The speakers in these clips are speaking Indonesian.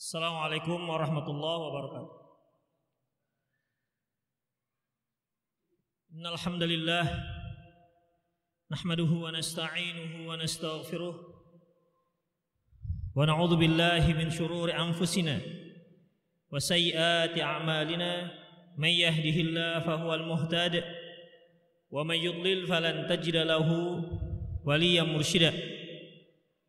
Assalamualaikum warahmatullahi wabarakatuh. Innal hamdalillah nahmaduhu wa nasta'inuhu wa nastaghfiruh wa na'udzu billahi min shururi anfusina wa sayyiati a'malina may yahdihillahu fahuwal muhtadi ومن يضلل فلن تجد له وليا مرشدا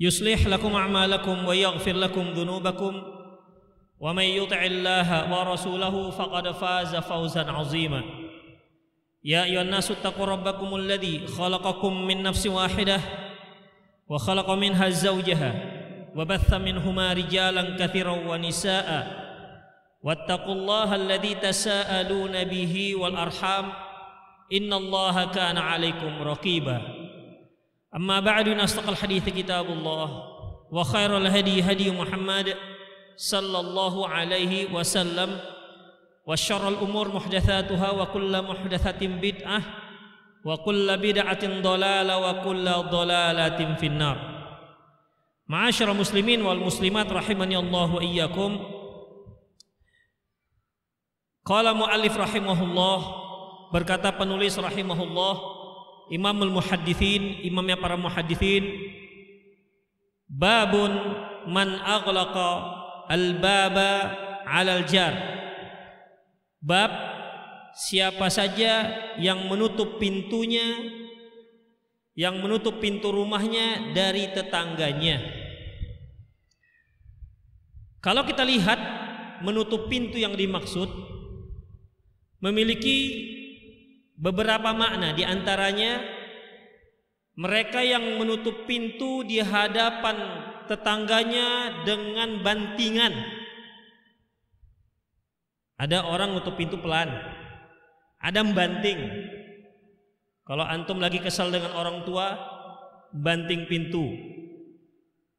يصلح لكم أعمالكم ويغفر لكم ذنوبكم. ومن يطع الله ورسوله فقد فاز فوزا عظيما. يا أيها الناس اتقوا ربكم الذي خلقكم من نفس واحدة وخلق منها زوجها وبث منهما رجالا كثيرا ونساء. واتقوا الله الذي تساءلون به والأرحام إن الله كان عليكم رقيبا. أما بعد أصدق الحديث كتاب الله وخير الهدي هدي محمد صلى الله عليه وسلم وشر الأمور محدثاتها وكل محدثة بدعة وكل بدعة ضلالة وكل ضلالة في النار معاشر المسلمين والمسلمات رحمني الله وإياكم قال مؤلف رحمه الله berkata penulis rahimahullah Imamul Muhaddithin imamnya para muhaddithin. Babun man aghlaqa al-baba 'alal jar. Bab siapa saja yang menutup pintunya yang menutup pintu rumahnya dari tetangganya. Kalau kita lihat menutup pintu yang dimaksud memiliki beberapa makna di antaranya mereka yang menutup pintu di hadapan tetangganya dengan bantingan. Ada orang nutup pintu pelan. Ada banting. Kalau antum lagi kesal dengan orang tua, banting pintu.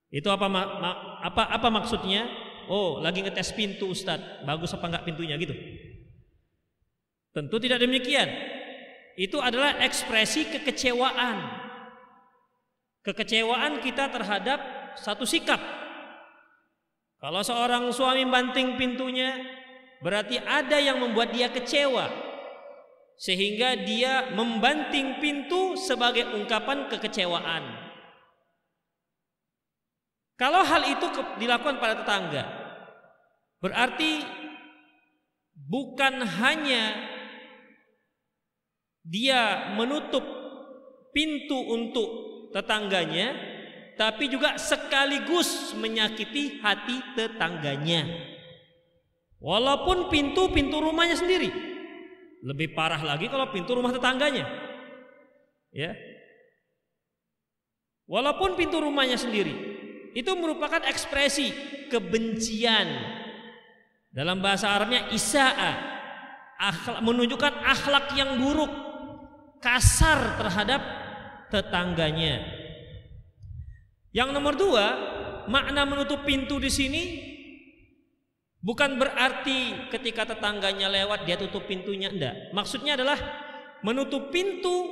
Itu apa apa apa maksudnya? Oh, lagi ngetes pintu Ustadz. Bagus apa enggak pintunya gitu? Tentu tidak demikian itu adalah ekspresi kekecewaan. Kekecewaan kita terhadap satu sikap. Kalau seorang suami banting pintunya, berarti ada yang membuat dia kecewa. Sehingga dia membanting pintu sebagai ungkapan kekecewaan. Kalau hal itu dilakukan pada tetangga, berarti bukan hanya dia menutup pintu untuk tetangganya tapi juga sekaligus menyakiti hati tetangganya. Walaupun pintu pintu rumahnya sendiri. Lebih parah lagi kalau pintu rumah tetangganya. Ya. Walaupun pintu rumahnya sendiri itu merupakan ekspresi kebencian. Dalam bahasa Arabnya isa'a akhlak, menunjukkan akhlak yang buruk kasar terhadap tetangganya. Yang nomor dua, makna menutup pintu di sini bukan berarti ketika tetangganya lewat dia tutup pintunya, enggak. Maksudnya adalah menutup pintu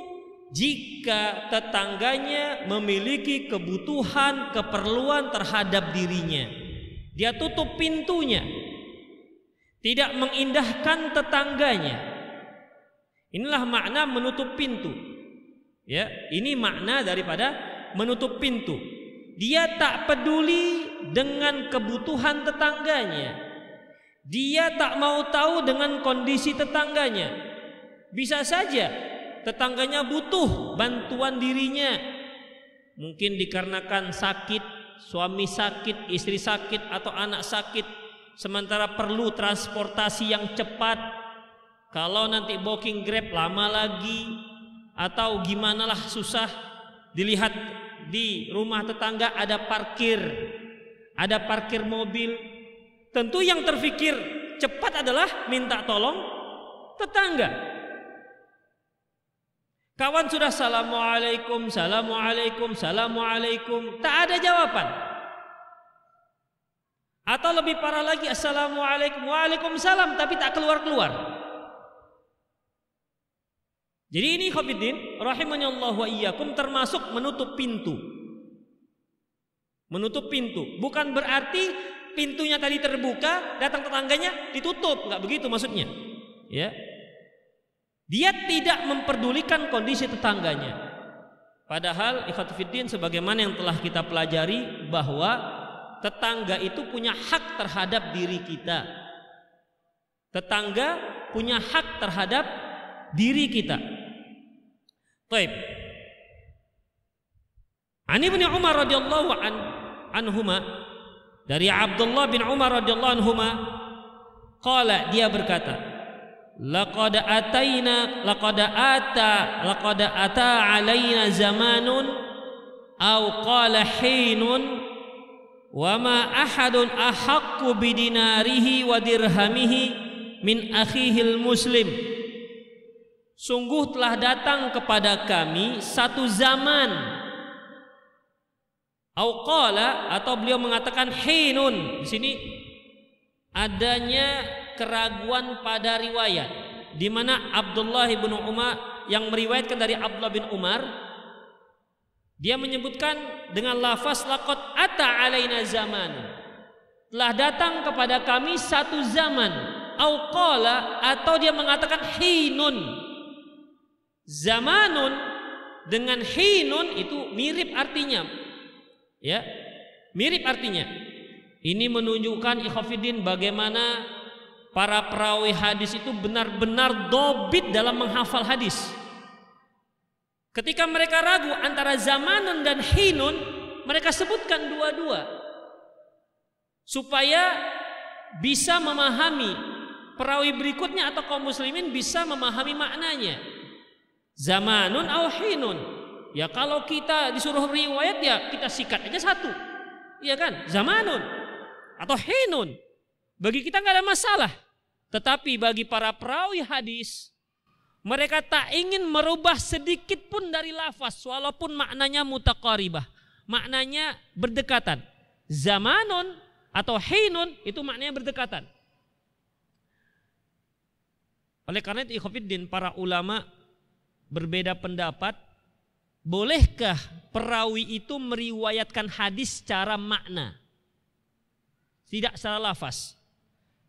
jika tetangganya memiliki kebutuhan, keperluan terhadap dirinya. Dia tutup pintunya. Tidak mengindahkan tetangganya. Inilah makna menutup pintu. Ya, ini makna daripada menutup pintu. Dia tak peduli dengan kebutuhan tetangganya. Dia tak mau tahu dengan kondisi tetangganya. Bisa saja tetangganya butuh bantuan dirinya. Mungkin dikarenakan sakit, suami sakit, istri sakit atau anak sakit, sementara perlu transportasi yang cepat, kalau nanti booking Grab lama lagi atau gimana lah susah dilihat di rumah tetangga ada parkir, ada parkir mobil, Tentu yang terfikir cepat adalah minta tolong tetangga. Kawan sudah assalamualaikum, assalamualaikum, assalamualaikum, tak ada jawaban. Atau lebih parah lagi assalamualaikum, waalaikumsalam, tapi tak keluar keluar. Jadi ini Khafidin, rahimahnya wa iyyakum termasuk menutup pintu. Menutup pintu, bukan berarti pintunya tadi terbuka, datang tetangganya ditutup, nggak begitu maksudnya. Ya. Dia tidak memperdulikan kondisi tetangganya. Padahal ikhwatifiddin sebagaimana yang telah kita pelajari bahwa tetangga itu punya hak terhadap diri kita. Tetangga punya hak terhadap diri kita. Baik. Ani bin Umar radhiyallahu an anhuma dari Abdullah bin Umar radhiyallahu anhu qala dia berkata laqad ataina laqad ata laqad ata alaina zamanun aw qala hinun wa ma ahadun ahaqqu bidinarihi wa dirhamihi min akhihi muslim sungguh telah datang kepada kami satu zaman. Auqala atau beliau mengatakan hinun. Di sini adanya keraguan pada riwayat di mana Abdullah bin Umar yang meriwayatkan dari Abdullah bin Umar dia menyebutkan dengan lafaz laqad ata alaina zaman. Telah datang kepada kami satu zaman. Auqala atau dia mengatakan hinun zamanun dengan hinun itu mirip artinya Ya, mirip artinya. Ini menunjukkan ikhafidin bagaimana para perawi hadis itu benar-benar dobit dalam menghafal hadis. Ketika mereka ragu antara zamanun dan hinun, mereka sebutkan dua-dua supaya bisa memahami perawi berikutnya atau kaum muslimin bisa memahami maknanya. Zamanun au hinun. Ya kalau kita disuruh riwayat ya kita sikat aja satu. Iya kan? Zamanun atau hinun. Bagi kita nggak ada masalah. Tetapi bagi para perawi hadis mereka tak ingin merubah sedikit pun dari lafaz walaupun maknanya mutaqaribah. Maknanya berdekatan. Zamanun atau hinun itu maknanya berdekatan. Oleh karena itu ikhwafiddin para ulama berbeda pendapat Bolehkah perawi itu meriwayatkan hadis secara makna? Tidak secara lafaz.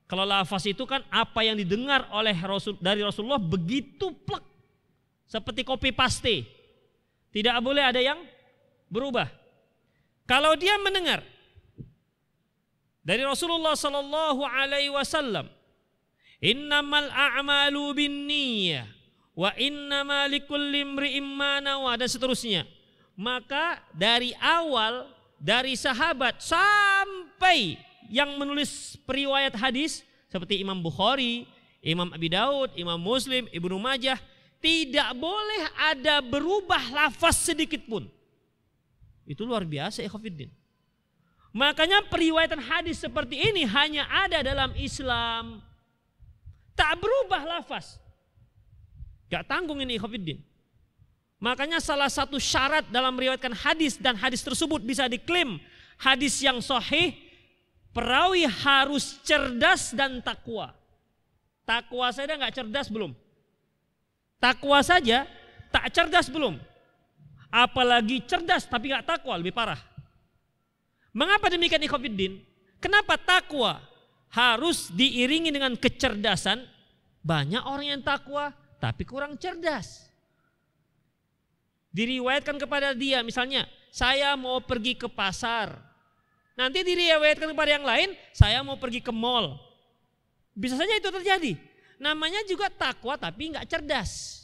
Kalau lafaz itu kan apa yang didengar oleh Rasul dari Rasulullah begitu plek. Seperti copy paste. Tidak boleh ada yang berubah. Kalau dia mendengar dari Rasulullah sallallahu alaihi wasallam, "Innamal a'malu binniyah." Wa inna malikul limri wa dan seterusnya. Maka dari awal dari sahabat sampai yang menulis periwayat hadis seperti Imam Bukhari, Imam Abi Daud, Imam Muslim, Ibnu Majah tidak boleh ada berubah lafaz sedikit pun. Itu luar biasa ikhwatiddin. Makanya periwayatan hadis seperti ini hanya ada dalam Islam. Tak berubah lafaz. Gak tanggung ini Khofiddin. Makanya salah satu syarat dalam meriwayatkan hadis dan hadis tersebut bisa diklaim hadis yang sahih, perawi harus cerdas dan takwa. Takwa saja nggak cerdas belum. Takwa saja tak cerdas belum. Apalagi cerdas tapi nggak takwa lebih parah. Mengapa demikian ikhwafiddin? Kenapa takwa harus diiringi dengan kecerdasan? Banyak orang yang takwa tapi kurang cerdas. Diriwayatkan kepada dia misalnya, saya mau pergi ke pasar. Nanti diriwayatkan kepada yang lain, saya mau pergi ke mall. Bisa saja itu terjadi. Namanya juga takwa tapi nggak cerdas.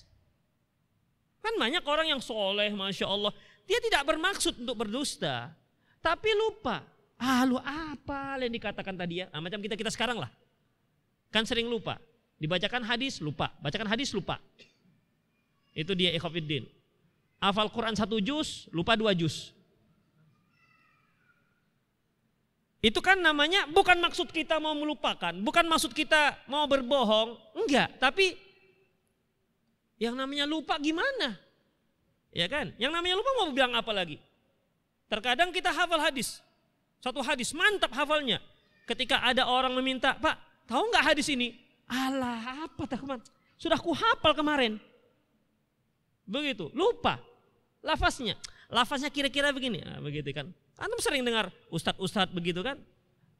Kan banyak orang yang soleh, masya Allah. Dia tidak bermaksud untuk berdusta, tapi lupa. Ah lu apa yang dikatakan tadi ya? Nah, macam kita kita sekarang lah. Kan sering lupa. Dibacakan hadis lupa, bacakan hadis lupa. Itu dia ikhafiddin. Hafal Quran satu juz, lupa dua juz. Itu kan namanya bukan maksud kita mau melupakan, bukan maksud kita mau berbohong, enggak, tapi yang namanya lupa gimana? Ya kan? Yang namanya lupa mau bilang apa lagi? Terkadang kita hafal hadis. Satu hadis mantap hafalnya. Ketika ada orang meminta, "Pak, tahu nggak hadis ini?" Alah, apa tak Sudah ku hafal kemarin. Begitu, lupa lafaznya. Lafaznya kira-kira begini, nah, begitu kan. Antum sering dengar ustadz-ustadz begitu kan?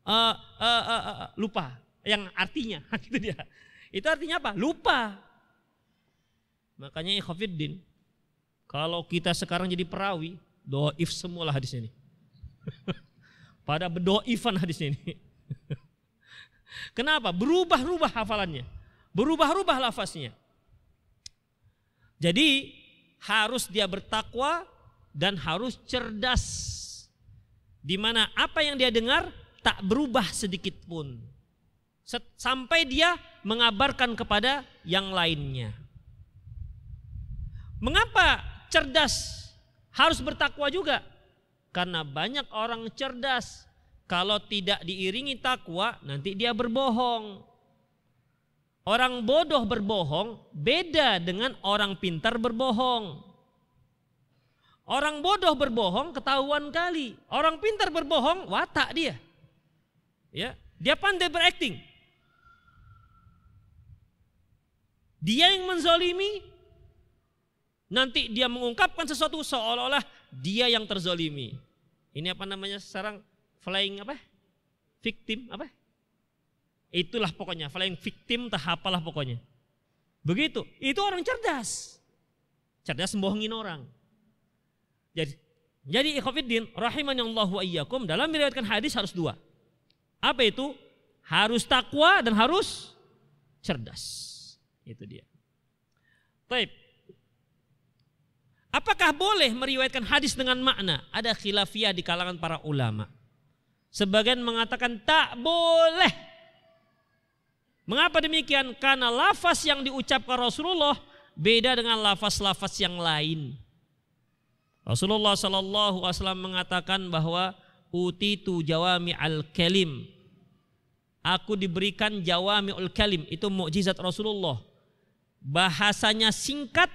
Uh, uh, uh, uh, lupa yang artinya itu dia. Itu artinya apa? Lupa. Makanya ikhafiddin. Kalau kita sekarang jadi perawi, doif semua lah hadis ini. Pada bedoifan hadis ini. Kenapa? Berubah-ubah hafalannya. Berubah-ubah lafaznya. Jadi harus dia bertakwa dan harus cerdas di mana apa yang dia dengar tak berubah sedikit pun. Sampai dia mengabarkan kepada yang lainnya. Mengapa cerdas harus bertakwa juga? Karena banyak orang cerdas kalau tidak diiringi takwa nanti dia berbohong. Orang bodoh berbohong beda dengan orang pintar berbohong. Orang bodoh berbohong ketahuan kali. Orang pintar berbohong watak dia. Ya, dia pandai berakting. Dia yang menzolimi, nanti dia mengungkapkan sesuatu seolah-olah dia yang terzolimi. Ini apa namanya sekarang flying apa? Victim apa? Itulah pokoknya flying victim tak apalah pokoknya. Begitu. Itu orang cerdas. Cerdas membohongin orang. Jadi jadi ikhwatiddin Allah wa iyyakum dalam meriwayatkan hadis harus dua. Apa itu? Harus takwa dan harus cerdas. Itu dia. Baik. Apakah boleh meriwayatkan hadis dengan makna? Ada khilafiyah di kalangan para ulama. Sebagian mengatakan tak boleh. Mengapa demikian? Karena lafaz yang diucapkan Rasulullah beda dengan lafaz-lafaz yang lain. Rasulullah Shallallahu Alaihi Wasallam mengatakan bahwa uti tu jawami al kalim. Aku diberikan jawami al kalim itu mukjizat Rasulullah. Bahasanya singkat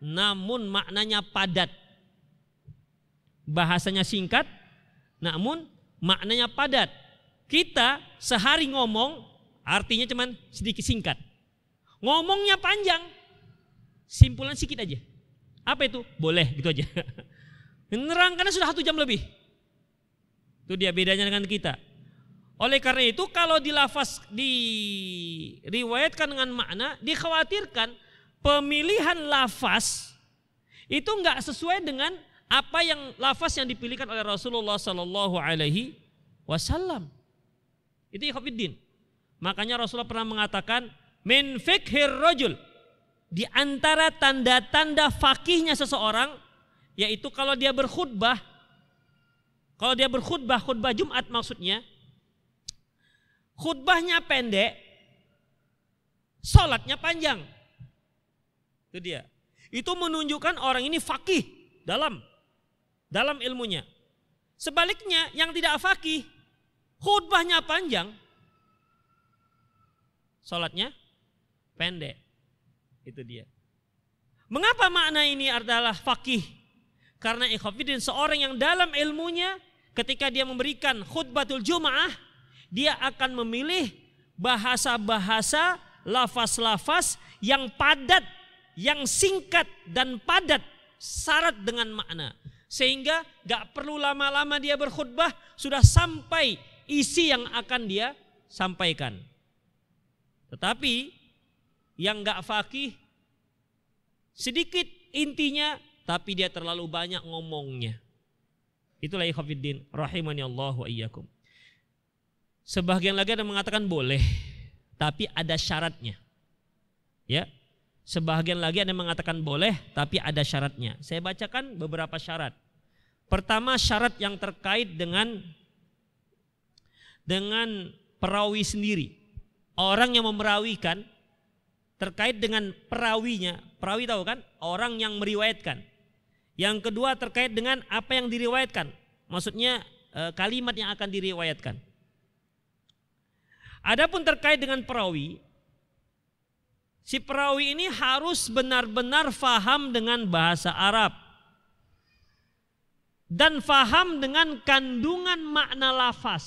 namun maknanya padat. Bahasanya singkat namun maknanya padat. Kita sehari ngomong artinya cuman sedikit singkat. Ngomongnya panjang. Simpulan sedikit aja. Apa itu? Boleh gitu aja. Menerangkannya sudah satu jam lebih. Itu dia bedanya dengan kita. Oleh karena itu kalau dilafaz diriwayatkan dengan makna dikhawatirkan pemilihan lafaz itu enggak sesuai dengan apa yang lafaz yang dipilihkan oleh Rasulullah Sallallahu Alaihi Wasallam. Itu ikhwafiddin. Makanya Rasulullah pernah mengatakan min fikhir rojul di antara tanda-tanda fakihnya seseorang yaitu kalau dia berkhutbah kalau dia berkhutbah khutbah Jumat maksudnya khutbahnya pendek salatnya panjang itu dia itu menunjukkan orang ini fakih dalam dalam ilmunya sebaliknya yang tidak fakih khutbahnya panjang salatnya pendek itu dia. Mengapa makna ini adalah fakih? Karena ikhafidin seorang yang dalam ilmunya ketika dia memberikan khutbatul jumaah dia akan memilih bahasa-bahasa lafaz-lafaz yang padat, yang singkat dan padat syarat dengan makna. Sehingga gak perlu lama-lama dia berkhutbah sudah sampai isi yang akan dia sampaikan. Tetapi yang nggak fakih sedikit intinya tapi dia terlalu banyak ngomongnya. Itulah ikhwafiddin rahimani Allah wa iyyakum. Sebagian lagi ada mengatakan boleh, tapi ada syaratnya. Ya. Sebagian lagi ada mengatakan boleh, tapi ada syaratnya. Saya bacakan beberapa syarat. Pertama syarat yang terkait dengan dengan perawi sendiri. Orang yang memerawikan terkait dengan perawinya. Perawi tahu kan? Orang yang meriwayatkan. Yang kedua terkait dengan apa yang diriwayatkan. Maksudnya e, kalimat yang akan diriwayatkan. Adapun terkait dengan perawi, si perawi ini harus benar-benar faham dengan bahasa Arab dan faham dengan kandungan makna lafaz.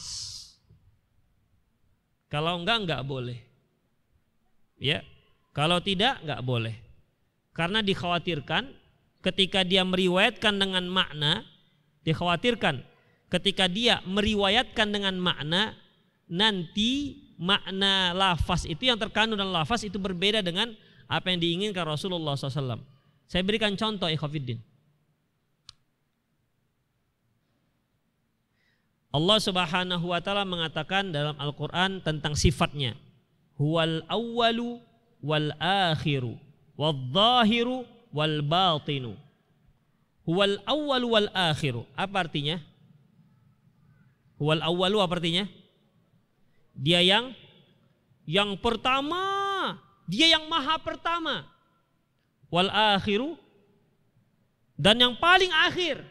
Kalau enggak enggak boleh. Ya. Kalau tidak enggak boleh. Karena dikhawatirkan ketika dia meriwayatkan dengan makna, dikhawatirkan ketika dia meriwayatkan dengan makna nanti makna lafaz itu yang terkandung dalam lafaz itu berbeda dengan apa yang diinginkan Rasulullah SAW. Saya berikan contoh ikhwafiddin. Allah Subhanahu wa taala mengatakan dalam Al-Qur'an tentang sifatnya. Huwal awwalu wal akhiru wal zahiru wal batinu. Huwal awwalu wal akhiru. Apa artinya? Huwal awwalu apa artinya? Dia yang yang pertama, dia yang maha pertama. Wal akhiru dan yang paling akhir.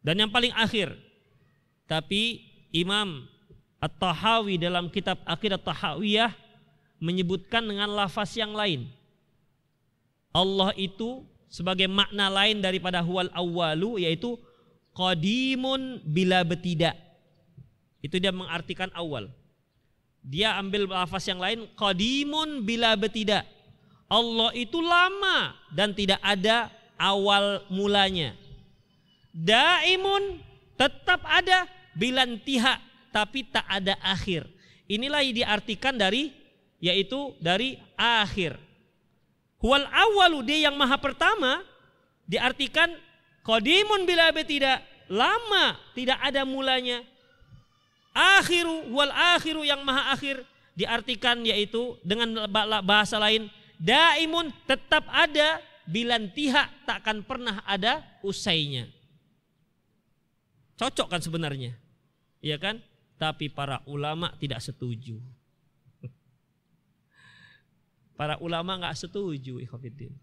Dan yang paling akhir. Tapi Imam At-Tahawi dalam kitab Aqidah Tahawiyah menyebutkan dengan lafaz yang lain. Allah itu sebagai makna lain daripada huwal awwalu yaitu qadimun bila betidak. Itu dia mengartikan awal. Dia ambil lafaz yang lain qadimun bila betidak. Allah itu lama dan tidak ada awal mulanya. Daimun tetap ada bilantiha tapi tak ada akhir. Inilah yang diartikan dari yaitu dari akhir. Huwal awalu dia yang maha pertama diartikan kodimun bila tidak lama tidak ada mulanya. Akhiru wal akhiru yang maha akhir diartikan yaitu dengan bahasa lain daimun tetap ada bilantiha takkan pernah ada usainya. Cocok kan sebenarnya. Iya kan? Tapi para ulama tidak setuju. Para ulama nggak setuju, ikhwatiddin.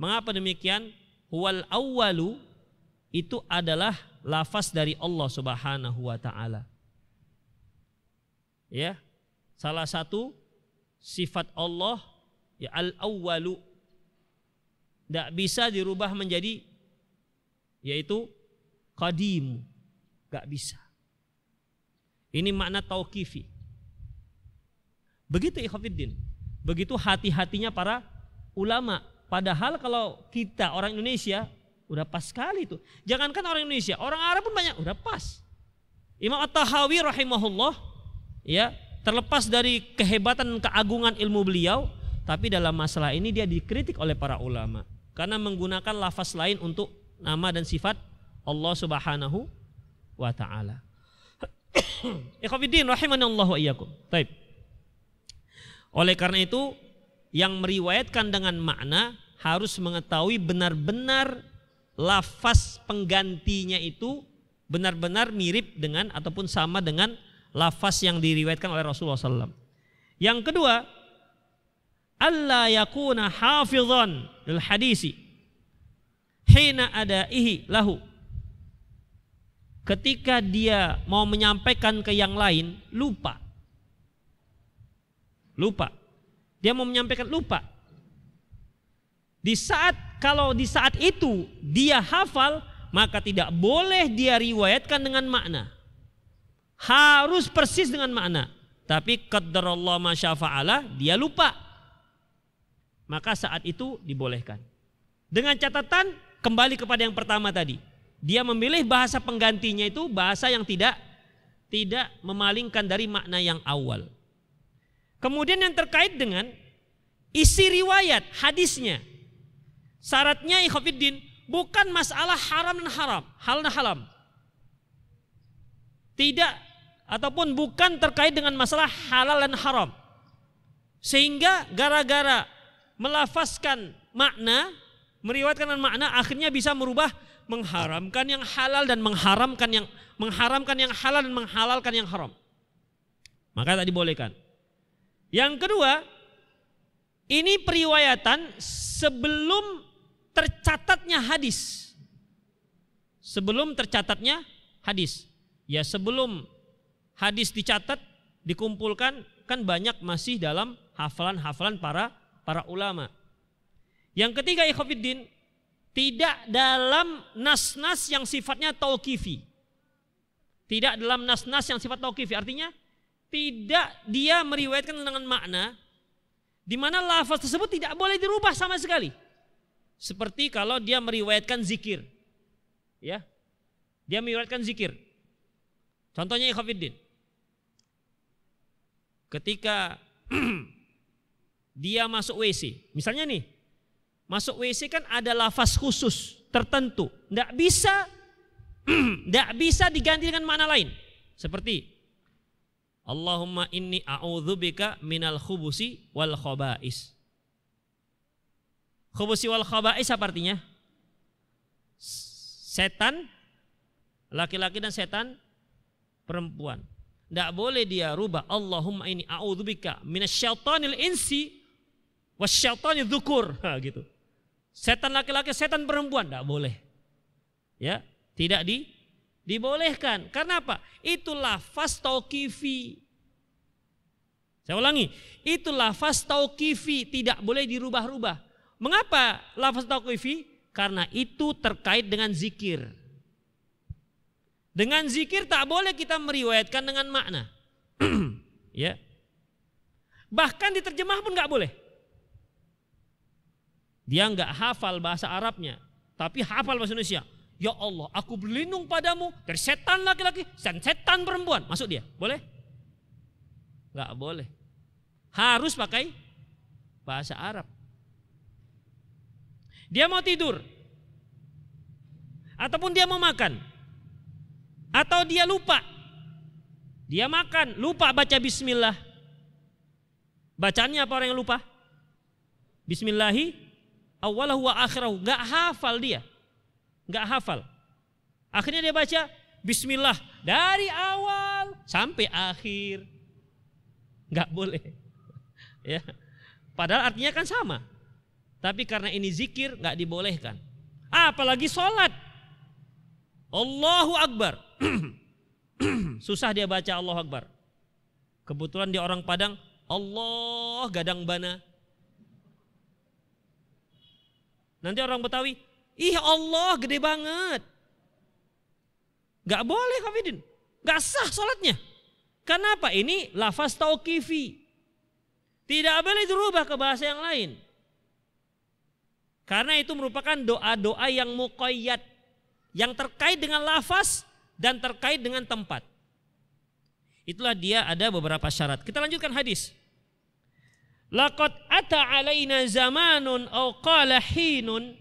Mengapa demikian? Wal awwalu itu adalah lafaz dari Allah Subhanahu wa taala. Ya. Salah satu sifat Allah ya al awwalu tidak bisa dirubah menjadi yaitu qadim. Gak bisa. Ini makna tauqifi. Begitu ikhwafiddin. Begitu hati-hatinya para ulama. Padahal kalau kita orang Indonesia udah pas sekali itu. Jangankan orang Indonesia, orang Arab pun banyak udah pas. Imam At-Tahawi rahimahullah ya, terlepas dari kehebatan keagungan ilmu beliau, tapi dalam masalah ini dia dikritik oleh para ulama karena menggunakan lafaz lain untuk nama dan sifat Allah Subhanahu wa taala. Ikhwatiddin rahimanallahu wa iyyakum. Baik. Oleh karena itu yang meriwayatkan dengan makna harus mengetahui benar-benar lafaz penggantinya itu benar-benar mirip dengan ataupun sama dengan lafaz yang diriwayatkan oleh Rasulullah SAW. Yang kedua, Allah yakuna hafizan lil hadisi hina adaihi lahu ketika dia mau menyampaikan ke yang lain lupa. Lupa. Dia mau menyampaikan lupa. Di saat kalau di saat itu dia hafal maka tidak boleh dia riwayatkan dengan makna. Harus persis dengan makna. Tapi qadarullah masyafa'ala dia lupa. Maka saat itu dibolehkan. Dengan catatan kembali kepada yang pertama tadi dia memilih bahasa penggantinya itu bahasa yang tidak tidak memalingkan dari makna yang awal. Kemudian yang terkait dengan isi riwayat hadisnya. Syaratnya ikhwafiddin bukan masalah haram dan haram, hal dan haram. Tidak ataupun bukan terkait dengan masalah halal dan haram. Sehingga gara-gara melafazkan makna, meriwayatkan makna akhirnya bisa merubah mengharamkan yang halal dan mengharamkan yang mengharamkan yang halal dan menghalalkan yang haram. Maka tak dibolehkan. Yang kedua, ini periwayatan sebelum tercatatnya hadis. Sebelum tercatatnya hadis. Ya sebelum hadis dicatat, dikumpulkan kan banyak masih dalam hafalan-hafalan para para ulama. Yang ketiga ikhwatiddin tidak dalam nas-nas yang sifatnya tauqifi. Tidak dalam nas-nas yang sifat tauqifi. Artinya tidak dia meriwayatkan dengan makna di mana lafaz tersebut tidak boleh dirubah sama sekali. Seperti kalau dia meriwayatkan zikir. Ya. Dia meriwayatkan zikir. Contohnya ikhwatiddin. Ketika dia masuk WC, misalnya nih, Masuk WC kan ada lafaz khusus tertentu. Tidak bisa tidak bisa diganti dengan makna lain. Seperti Allahumma inni a'udzubika minal khubusi wal khaba'is. Khubusi wal khaba'is apa artinya? Setan laki-laki dan setan perempuan. Tidak boleh dia rubah Allahumma inni a'udzubika minasyaitonil insi wasyaitonil dzukur. gitu. Setan laki-laki, setan perempuan, tidak boleh. Ya, tidak di dibolehkan. Karena apa? Itu lafaz tauqifi. Saya ulangi, itu lafaz tauqifi tidak boleh dirubah-rubah. Mengapa lafaz tauqifi? Karena itu terkait dengan zikir. Dengan zikir tak boleh kita meriwayatkan dengan makna. ya. Bahkan diterjemah pun nggak boleh. Dia nggak hafal bahasa Arabnya, tapi hafal bahasa Indonesia. Ya Allah, aku berlindung padamu dari setan laki-laki dan setan perempuan. Masuk dia, boleh? Nggak boleh. Harus pakai bahasa Arab. Dia mau tidur, ataupun dia mau makan, atau dia lupa, dia makan, lupa baca Bismillah. Bacaannya apa orang yang lupa? Bismillahi awalahu wa akhirahu. Gak hafal dia. Gak hafal. Akhirnya dia baca Bismillah dari awal sampai akhir. Gak boleh. Ya. Padahal artinya kan sama. Tapi karena ini zikir gak dibolehkan. Apalagi sholat. Allahu Akbar. Susah dia baca Allahu Akbar. Kebetulan dia orang Padang, Allah gadang bana. Nanti orang Betawi, ih Allah gede banget. Gak boleh kafidin. Gak sah sholatnya. Kenapa? Ini lafaz tauqifi. Tidak boleh dirubah ke bahasa yang lain. Karena itu merupakan doa-doa yang muqayyad. Yang terkait dengan lafaz dan terkait dengan tempat. Itulah dia ada beberapa syarat. Kita lanjutkan hadis. Laqad ata alaina zamanun au qala hinun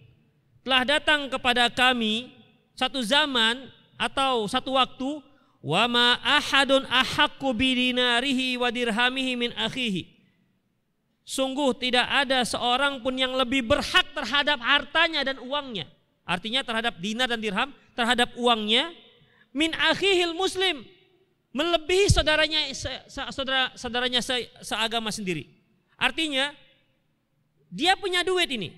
telah datang kepada kami satu zaman atau satu waktu wa ma ahadun ahaqqu bidinarihi wa dirhamihi min akhihi Sungguh tidak ada seorang pun yang lebih berhak terhadap hartanya dan uangnya. Artinya terhadap dinar dan dirham, terhadap uangnya min akhihil muslim melebihi saudaranya saudara saudaranya se, seagama sendiri. Artinya dia punya duit ini.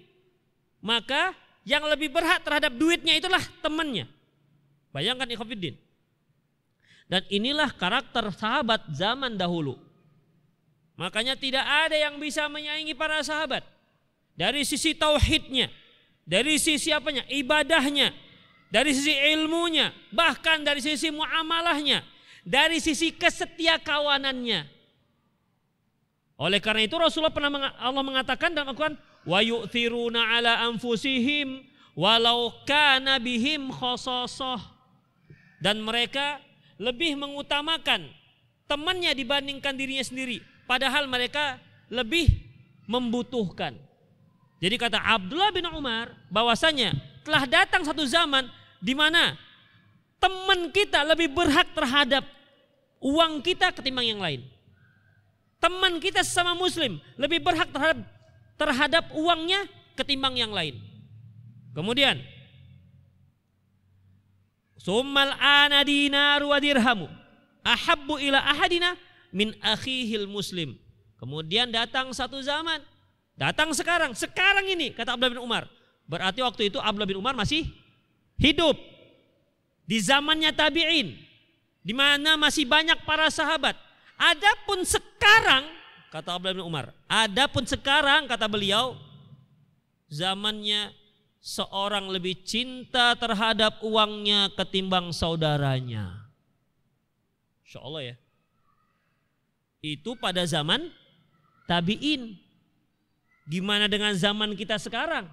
Maka yang lebih berhak terhadap duitnya itulah temannya. Bayangkan ikhwafiddin. Dan inilah karakter sahabat zaman dahulu. Makanya tidak ada yang bisa menyaingi para sahabat. Dari sisi tauhidnya, dari sisi apanya? Ibadahnya, dari sisi ilmunya, bahkan dari sisi muamalahnya, dari sisi kesetia kawanannya. Oleh karena itu Rasulullah pernah Allah mengatakan dalam Al-Quran wa yu'thiruna ala anfusihim walau kana bihim khososah dan mereka lebih mengutamakan temannya dibandingkan dirinya sendiri padahal mereka lebih membutuhkan. Jadi kata Abdullah bin Umar bahwasanya telah datang satu zaman di mana teman kita lebih berhak terhadap uang kita ketimbang yang lain teman kita sesama muslim lebih berhak terhadap terhadap uangnya ketimbang yang lain. Kemudian Summal ana dinaru wa dirhamu ahabbu ila ahadina min akhihil muslim. Kemudian datang satu zaman, datang sekarang, sekarang ini kata Abdullah bin Umar. Berarti waktu itu Abdullah bin Umar masih hidup di zamannya tabi'in di mana masih banyak para sahabat Adapun sekarang kata Abdullah bin Umar, adapun sekarang kata beliau zamannya seorang lebih cinta terhadap uangnya ketimbang saudaranya. Insya Allah ya. Itu pada zaman tabiin. Gimana dengan zaman kita sekarang?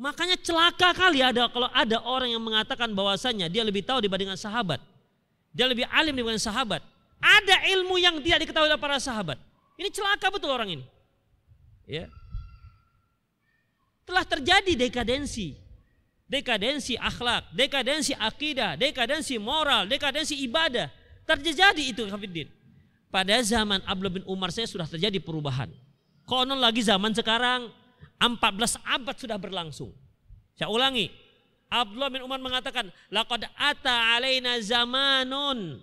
Makanya celaka kali ada kalau ada orang yang mengatakan bahwasanya dia lebih tahu dibandingkan sahabat. Dia lebih alim dibanding sahabat. Ada ilmu yang tidak diketahui oleh para sahabat. Ini celaka betul orang ini. Ya. Telah terjadi dekadensi. Dekadensi akhlak, dekadensi akidah, dekadensi moral, dekadensi ibadah. Terjadi itu Hafidin. Pada zaman Abdullah bin Umar saya sudah terjadi perubahan. Konon lagi zaman sekarang 14 abad sudah berlangsung. Saya ulangi. Abdullah bin Umar mengatakan, "Laqad ata alaina zamanun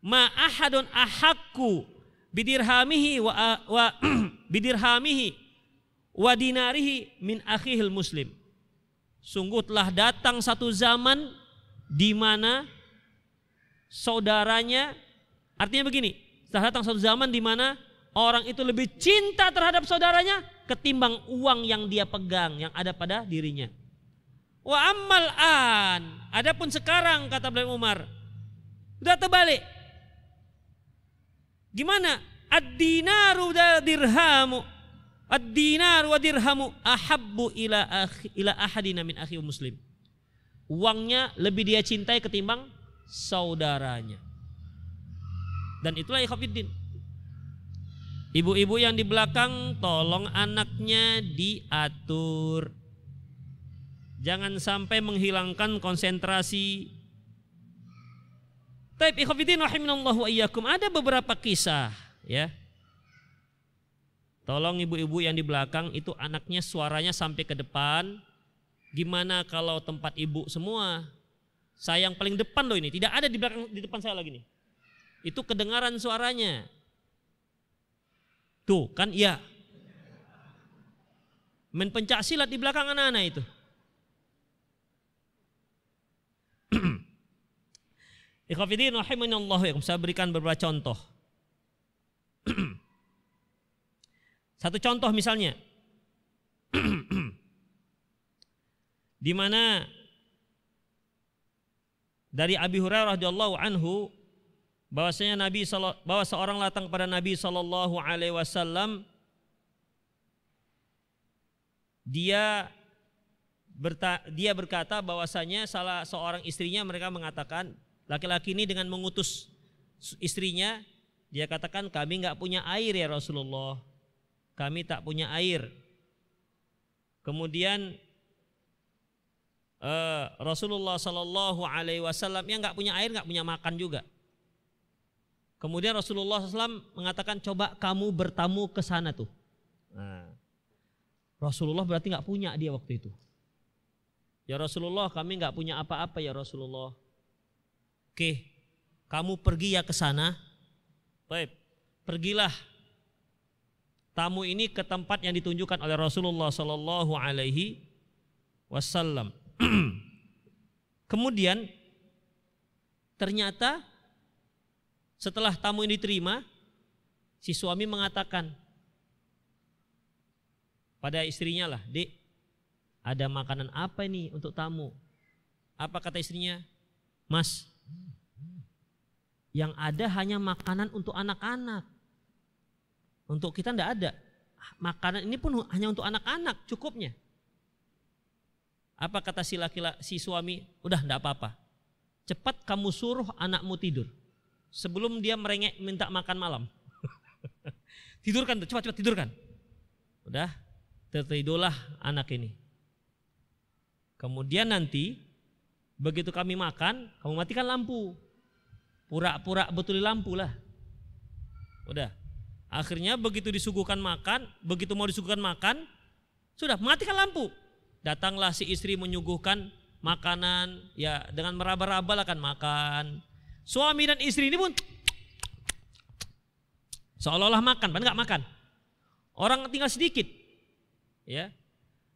ma ahadun ahakku bidirhamihi wa, wa bidirhamihi wa dinarihi min akhihil muslim." Sungguh telah datang satu zaman di mana saudaranya artinya begini, telah datang satu zaman di mana orang itu lebih cinta terhadap saudaranya ketimbang uang yang dia pegang yang ada pada dirinya. Wa ammal an, adapun sekarang kata Abdullah Umar, sudah terbalik. Gimana? Ad-dinaru dirhamu Ad-dinar wa dirhamu ahabbu ila akhi, ila ahadina min akhi muslim. Uangnya lebih dia cintai ketimbang saudaranya. Dan itulah ikhwafiddin. Ibu-ibu yang di belakang tolong anaknya diatur. Jangan sampai menghilangkan konsentrasi. Taib wa iyyakum. Ada beberapa kisah ya. Tolong ibu-ibu yang di belakang itu anaknya suaranya sampai ke depan. Gimana kalau tempat ibu semua? Saya yang paling depan loh ini, tidak ada di belakang di depan saya lagi nih. Itu kedengaran suaranya. Tuh kan iya. Main pencak silat di belakang anak-anak itu. Ikhwafidin Allah yang saya berikan beberapa contoh. Satu contoh misalnya. di mana dari Abi Hurairah radhiyallahu anhu bahwasanya Nabi bahwa seorang datang kepada Nabi sallallahu alaihi wasallam dia berta, dia berkata bahwasanya salah seorang istrinya mereka mengatakan laki-laki ini dengan mengutus istrinya dia katakan kami nggak punya air ya Rasulullah. Kami tak punya air kemudian uh, Rasulullah Sallallahu Alaihi Wasallam yang nggak punya air nggak punya makan juga Kemudian Rasulullah SAW mengatakan coba kamu bertamu ke sana tuh. Nah, Rasulullah berarti nggak punya dia waktu itu. Ya Rasulullah kami nggak punya apa-apa ya Rasulullah. Oke, kamu pergi ya ke sana. Baik, pergilah. Tamu ini ke tempat yang ditunjukkan oleh Rasulullah Sallallahu Alaihi Wasallam. Kemudian ternyata setelah tamu ini diterima, si suami mengatakan pada istrinya lah, Dek, ada makanan apa ini untuk tamu? Apa kata istrinya? Mas, yang ada hanya makanan untuk anak-anak. Untuk kita tidak ada. Makanan ini pun hanya untuk anak-anak cukupnya. Apa kata si laki-laki si suami? Udah tidak apa-apa. Cepat kamu suruh anakmu tidur sebelum dia merengek minta makan malam. tidurkan tuh, cepat-cepat tidurkan. Udah, tertidurlah anak ini. Kemudian nanti begitu kami makan, kamu matikan lampu. Pura-pura betul lampu lah. Udah. Akhirnya begitu disuguhkan makan, begitu mau disuguhkan makan, sudah matikan lampu. Datanglah si istri menyuguhkan makanan, ya dengan meraba-raba lah kan makan, Suami dan istri ini pun seolah-olah makan, padahal nggak makan. Orang tinggal sedikit. Ya.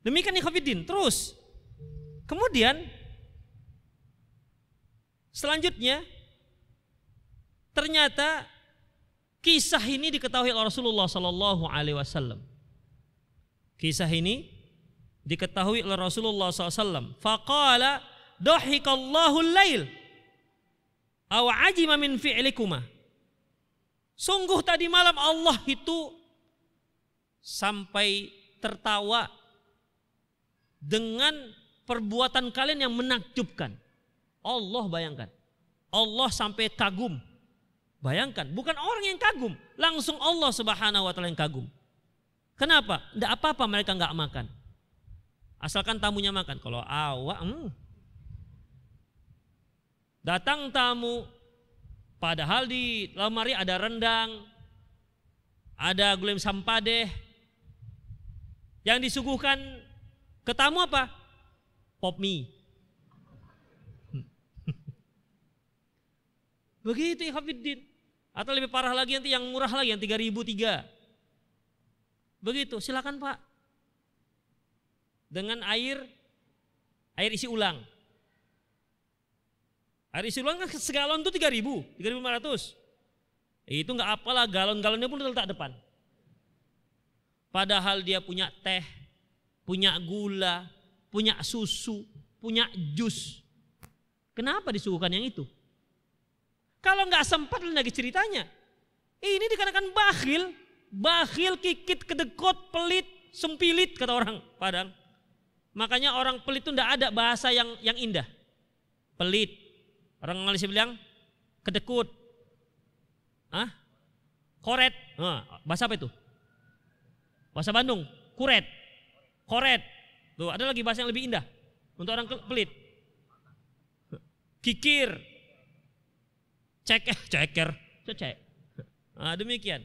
Demikian ikhwatiddin. Terus kemudian selanjutnya ternyata kisah ini diketahui oleh Rasulullah Sallallahu Alaihi Wasallam. Kisah ini diketahui oleh Rasulullah SAW. Faqala dohikallahu lail. Aw ajima min fi'likuma. Sungguh tadi malam Allah itu sampai tertawa dengan perbuatan kalian yang menakjubkan. Allah bayangkan. Allah sampai kagum. Bayangkan, bukan orang yang kagum, langsung Allah Subhanahu wa taala yang kagum. Kenapa? Tidak apa-apa mereka nggak makan. Asalkan tamunya makan. Kalau awak, hmm. Datang tamu, padahal di lemari ada rendang, ada gulai sampadeh, yang disuguhkan ke tamu apa? Pop mie. Begitu Ikhwafiddin. Atau lebih parah lagi nanti yang murah lagi yang 3000 tiga. Begitu, silakan Pak. Dengan air air isi ulang. Air isi ulang kan segalon itu 3000, 3500. Itu nggak apalah galon-galonnya pun letak depan. Padahal dia punya teh, punya gula, punya susu, punya jus. Kenapa disuguhkan yang itu? Kalau nggak sempat lagi ceritanya. Ini dikarenakan bakhil, bakhil, kikit, kedekot, pelit, sempilit kata orang Padang. Makanya orang pelit itu nggak ada bahasa yang yang indah. Pelit. Orang Malaysia bilang kedekut. Ah? Koret. Nah, bahasa apa itu? Bahasa Bandung, kuret, koret. Tuh, ada lagi bahasa yang lebih indah untuk orang pelit. Kikir, cek, eh, ceker, cek. Nah, demikian.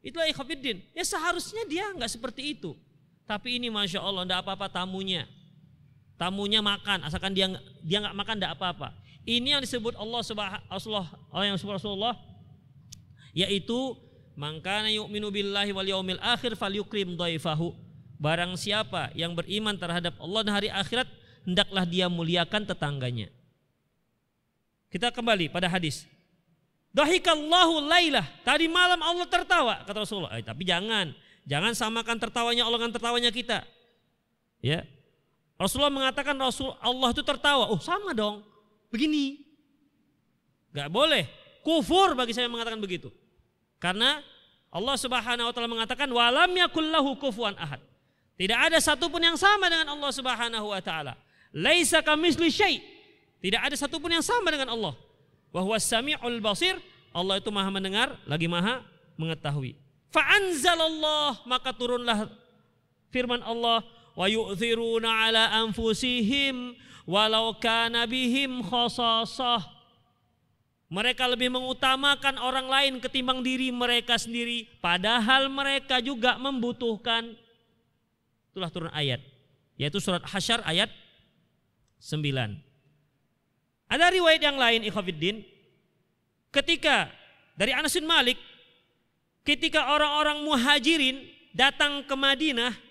Itulah ikhafidin. Ya seharusnya dia nggak seperti itu. Tapi ini masya Allah, ndak apa-apa tamunya. Tamunya makan, asalkan dia dia nggak makan ndak apa-apa. Ini yang disebut Allah subhanahu yang disebut Rasulullah yaitu Mangkana yu'minu billahi wal yaumil akhir falyukrim dhaifahu. Barang siapa yang beriman terhadap Allah dan hari akhirat, hendaklah dia muliakan tetangganya. Kita kembali pada hadis. Dahikallahu lailah. Tadi malam Allah tertawa, kata Rasulullah. Eh, tapi jangan, jangan samakan tertawanya Allah dengan tertawanya kita. Ya. Rasulullah mengatakan Rasul Allah itu tertawa. Oh, sama dong. Begini. Gak boleh. Kufur bagi saya mengatakan begitu. Karena Allah Subhanahu wa taala mengatakan walam yakullahu kufuwan ahad. Tidak ada satupun yang sama dengan Allah Subhanahu wa taala. Laisa kamisli syai. Tidak ada satupun yang sama dengan Allah. Wa huwas samiul basir. Allah itu Maha mendengar lagi Maha mengetahui. Fa'anzalallah maka turunlah firman Allah wa yu'thiruna ala anfusihim walau kana bihim khasasah mereka lebih mengutamakan orang lain ketimbang diri mereka sendiri, padahal mereka juga membutuhkan. Itulah turun ayat, yaitu surat Hasyar ayat 9. Ada riwayat yang lain ikhwafiddin, ketika dari Anas bin Malik, ketika orang-orang muhajirin datang ke Madinah,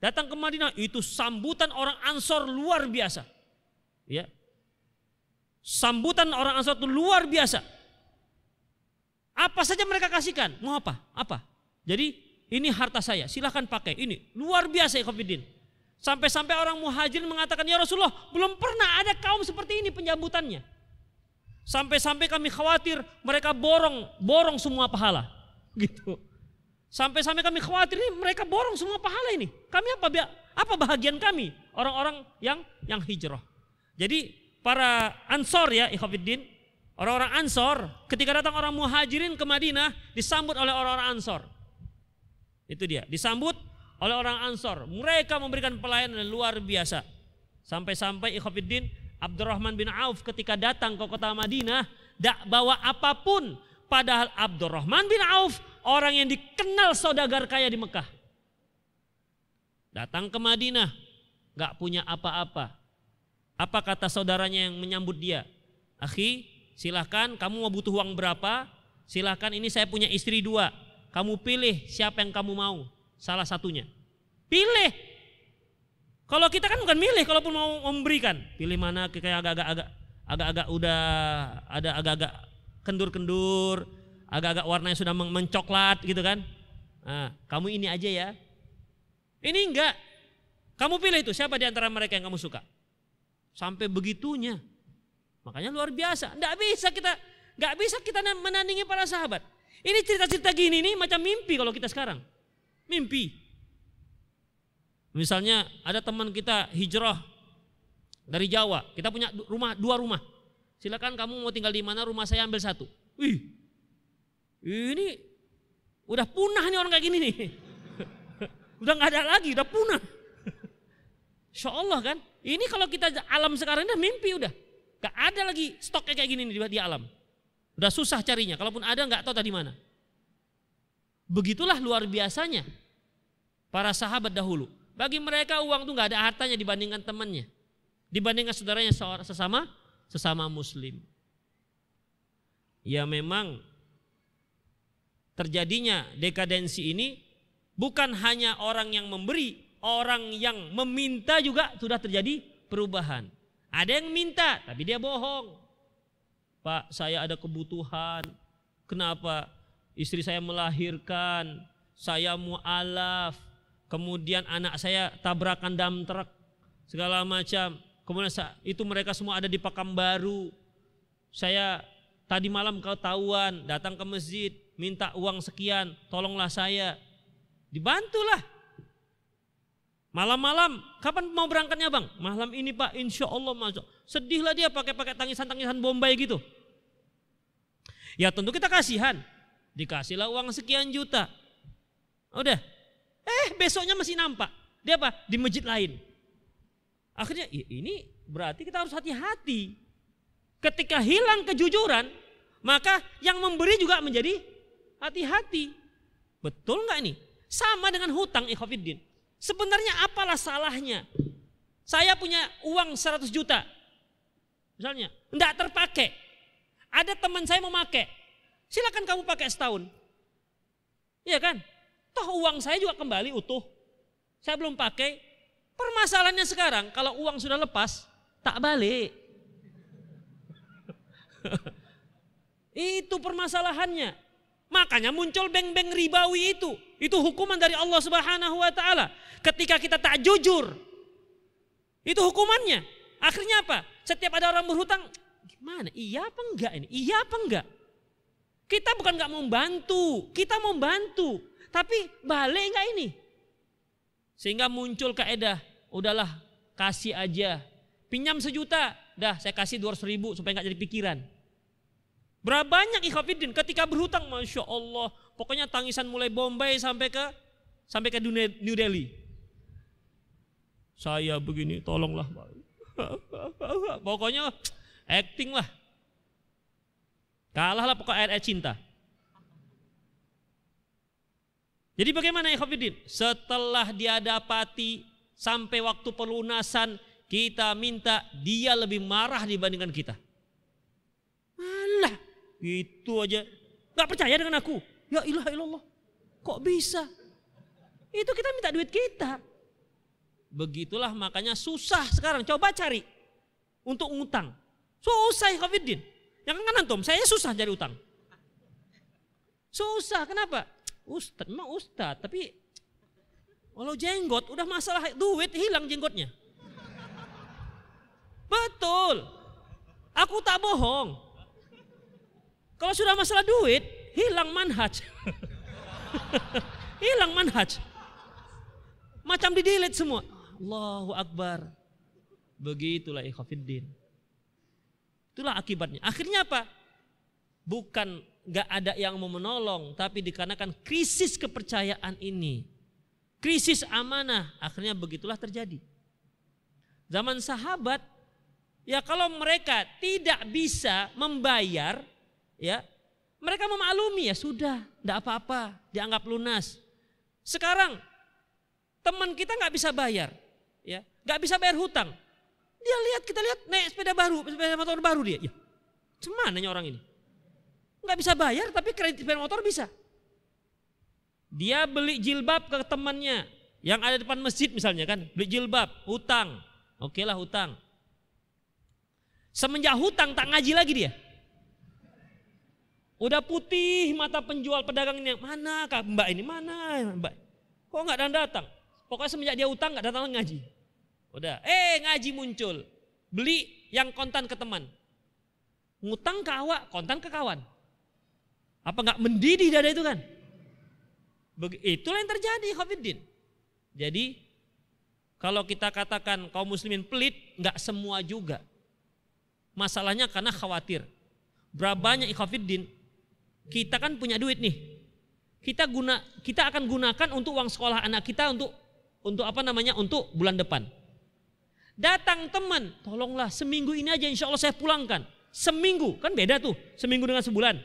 datang ke Madinah itu sambutan orang Ansor luar biasa. Ya, Sambutan orang Ansar itu luar biasa. Apa saja mereka kasihkan. Mau apa? Apa? Jadi ini harta saya, silahkan pakai. Ini luar biasa ya Khafidin. Sampai-sampai orang muhajir mengatakan, ya Rasulullah belum pernah ada kaum seperti ini penyambutannya. Sampai-sampai kami khawatir mereka borong, borong semua pahala. Gitu. Sampai-sampai kami khawatir ini mereka borong semua pahala ini. Kami apa apa bahagian kami orang-orang yang yang hijrah. Jadi para Ansor ya ikhwafiddin, orang-orang Ansor ketika datang orang muhajirin ke Madinah disambut oleh orang-orang Ansor. Itu dia, disambut oleh orang Ansor. Mereka memberikan pelayanan luar biasa. Sampai-sampai ikhwafiddin Abdurrahman bin Auf ketika datang ke kota Madinah tidak bawa apa pun padahal Abdurrahman bin Auf orang yang dikenal saudagar kaya di Mekah. Datang ke Madinah, gak punya apa-apa. Apa kata saudaranya yang menyambut dia? Akhi, silahkan kamu mau butuh uang berapa? Silahkan ini saya punya istri dua. Kamu pilih siapa yang kamu mau. Salah satunya. Pilih. Kalau kita kan bukan milih, kalaupun mau memberikan. Pilih mana kayak agak-agak agak-agak udah ada agak-agak kendur-kendur, agak-agak warnanya sudah mencoklat gitu kan. Nah, kamu ini aja ya. Ini enggak. Kamu pilih itu siapa di antara mereka yang kamu suka. Sampai begitunya. Makanya luar biasa. Enggak bisa kita enggak bisa kita menandingi para sahabat. Ini cerita-cerita gini nih macam mimpi kalau kita sekarang. Mimpi. Misalnya ada teman kita hijrah dari Jawa. Kita punya rumah dua rumah. Silakan kamu mau tinggal di mana rumah saya ambil satu. Wih, ini udah punah nih orang kayak gini nih. udah nggak ada lagi, udah punah. Insya Allah kan. Ini kalau kita alam sekarang udah mimpi udah. Gak ada lagi stoknya kayak gini nih di alam. Udah susah carinya. Kalaupun ada nggak tahu tadi mana. Begitulah luar biasanya para sahabat dahulu. Bagi mereka uang tuh nggak ada hartanya dibandingkan temannya, dibandingkan saudaranya sesama sesama muslim. Ya memang terjadinya dekadensi ini bukan hanya orang yang memberi, orang yang meminta juga sudah terjadi perubahan. Ada yang minta tapi dia bohong. Pak, saya ada kebutuhan. Kenapa? Istri saya melahirkan, saya mualaf, kemudian anak saya tabrakan dam truk, segala macam. Kemudian itu mereka semua ada di Pekanbaru. Saya tadi malam kau tahuan datang ke masjid minta uang sekian, tolonglah saya. Dibantulah. Malam-malam, kapan mau berangkatnya bang? Malam ini pak, insya Allah masuk. Sedihlah dia pakai-pakai tangisan-tangisan Bombay gitu. Ya tentu kita kasihan. Dikasihlah uang sekian juta. Udah. Eh besoknya masih nampak. Dia apa? Di masjid lain. Akhirnya ini berarti kita harus hati-hati. Ketika hilang kejujuran, maka yang memberi juga menjadi hati-hati. Betul nggak ini? Sama dengan hutang ikhwafiddin. Sebenarnya apalah salahnya? Saya punya uang 100 juta. Misalnya, enggak terpakai. Ada teman saya mau pakai. Silakan kamu pakai setahun. Iya kan? Toh uang saya juga kembali utuh. Saya belum pakai, Permasalahannya sekarang kalau uang sudah lepas tak balik. itu permasalahannya. Makanya muncul bank-bank ribawi itu. Itu hukuman dari Allah Subhanahu wa taala. Ketika kita tak jujur. Itu hukumannya. Akhirnya apa? Setiap ada orang berhutang, gimana? Iya apa enggak ini? Iya apa enggak? Kita bukan enggak mau bantu, kita mau bantu. Tapi balik enggak ini? Sehingga muncul kaedah udahlah kasih aja. Pinjam sejuta, dah saya kasih 200 ribu supaya nggak jadi pikiran. Berapa banyak ikhafidin ketika berhutang, masya Allah, pokoknya tangisan mulai Bombay sampai ke sampai ke New Delhi. Saya begini, tolonglah. Pokoknya acting lah. Kalahlah pokok air, air cinta. Jadi bagaimana ikhafidin? Setelah dia dapati sampai waktu pelunasan kita minta dia lebih marah dibandingkan kita. Alah, itu aja. Gak percaya dengan aku. Ya ilah ilallah. Kok bisa? Itu kita minta duit kita. Begitulah makanya susah sekarang. Coba cari untuk ngutang. Susah Khafidin. Yang kan antum, saya susah cari utang. Susah, kenapa? Ustad, memang ustad, tapi kalau jenggot udah masalah duit hilang jenggotnya. Betul. Aku tak bohong. Kalau sudah masalah duit, hilang manhaj. hilang manhaj. Macam di delete semua. Allahu Akbar. Begitulah ikhafiddin. Itulah akibatnya. Akhirnya apa? Bukan gak ada yang mau menolong, tapi dikarenakan krisis kepercayaan ini krisis amanah, akhirnya begitulah terjadi. Zaman sahabat, ya kalau mereka tidak bisa membayar, ya mereka memaklumi ya sudah, tidak apa-apa, dianggap lunas. Sekarang teman kita nggak bisa bayar, ya nggak bisa bayar hutang. Dia lihat kita lihat naik sepeda baru, sepeda motor baru dia. Ya, cuman orang ini? Nggak bisa bayar tapi kredit sepeda motor bisa. Dia beli jilbab ke temannya yang ada depan masjid misalnya kan, beli jilbab, hutang. Oke lah hutang. Semenjak hutang tak ngaji lagi dia. Udah putih mata penjual pedagang ini. Mana kak mbak ini? Mana mbak? Kok nggak datang datang? Pokoknya semenjak dia utang nggak datang ngaji. Udah, eh ngaji muncul. Beli yang kontan ke teman. Ngutang ke awak, kontan ke kawan. Apa nggak mendidih dada itu kan? Itulah yang terjadi Khofiddin. Jadi kalau kita katakan kaum muslimin pelit, nggak semua juga. Masalahnya karena khawatir. Berapa banyak ikhafiddin, kita kan punya duit nih. Kita guna kita akan gunakan untuk uang sekolah anak kita untuk untuk apa namanya? untuk bulan depan. Datang teman, tolonglah seminggu ini aja insya Allah saya pulangkan. Seminggu, kan beda tuh, seminggu dengan sebulan.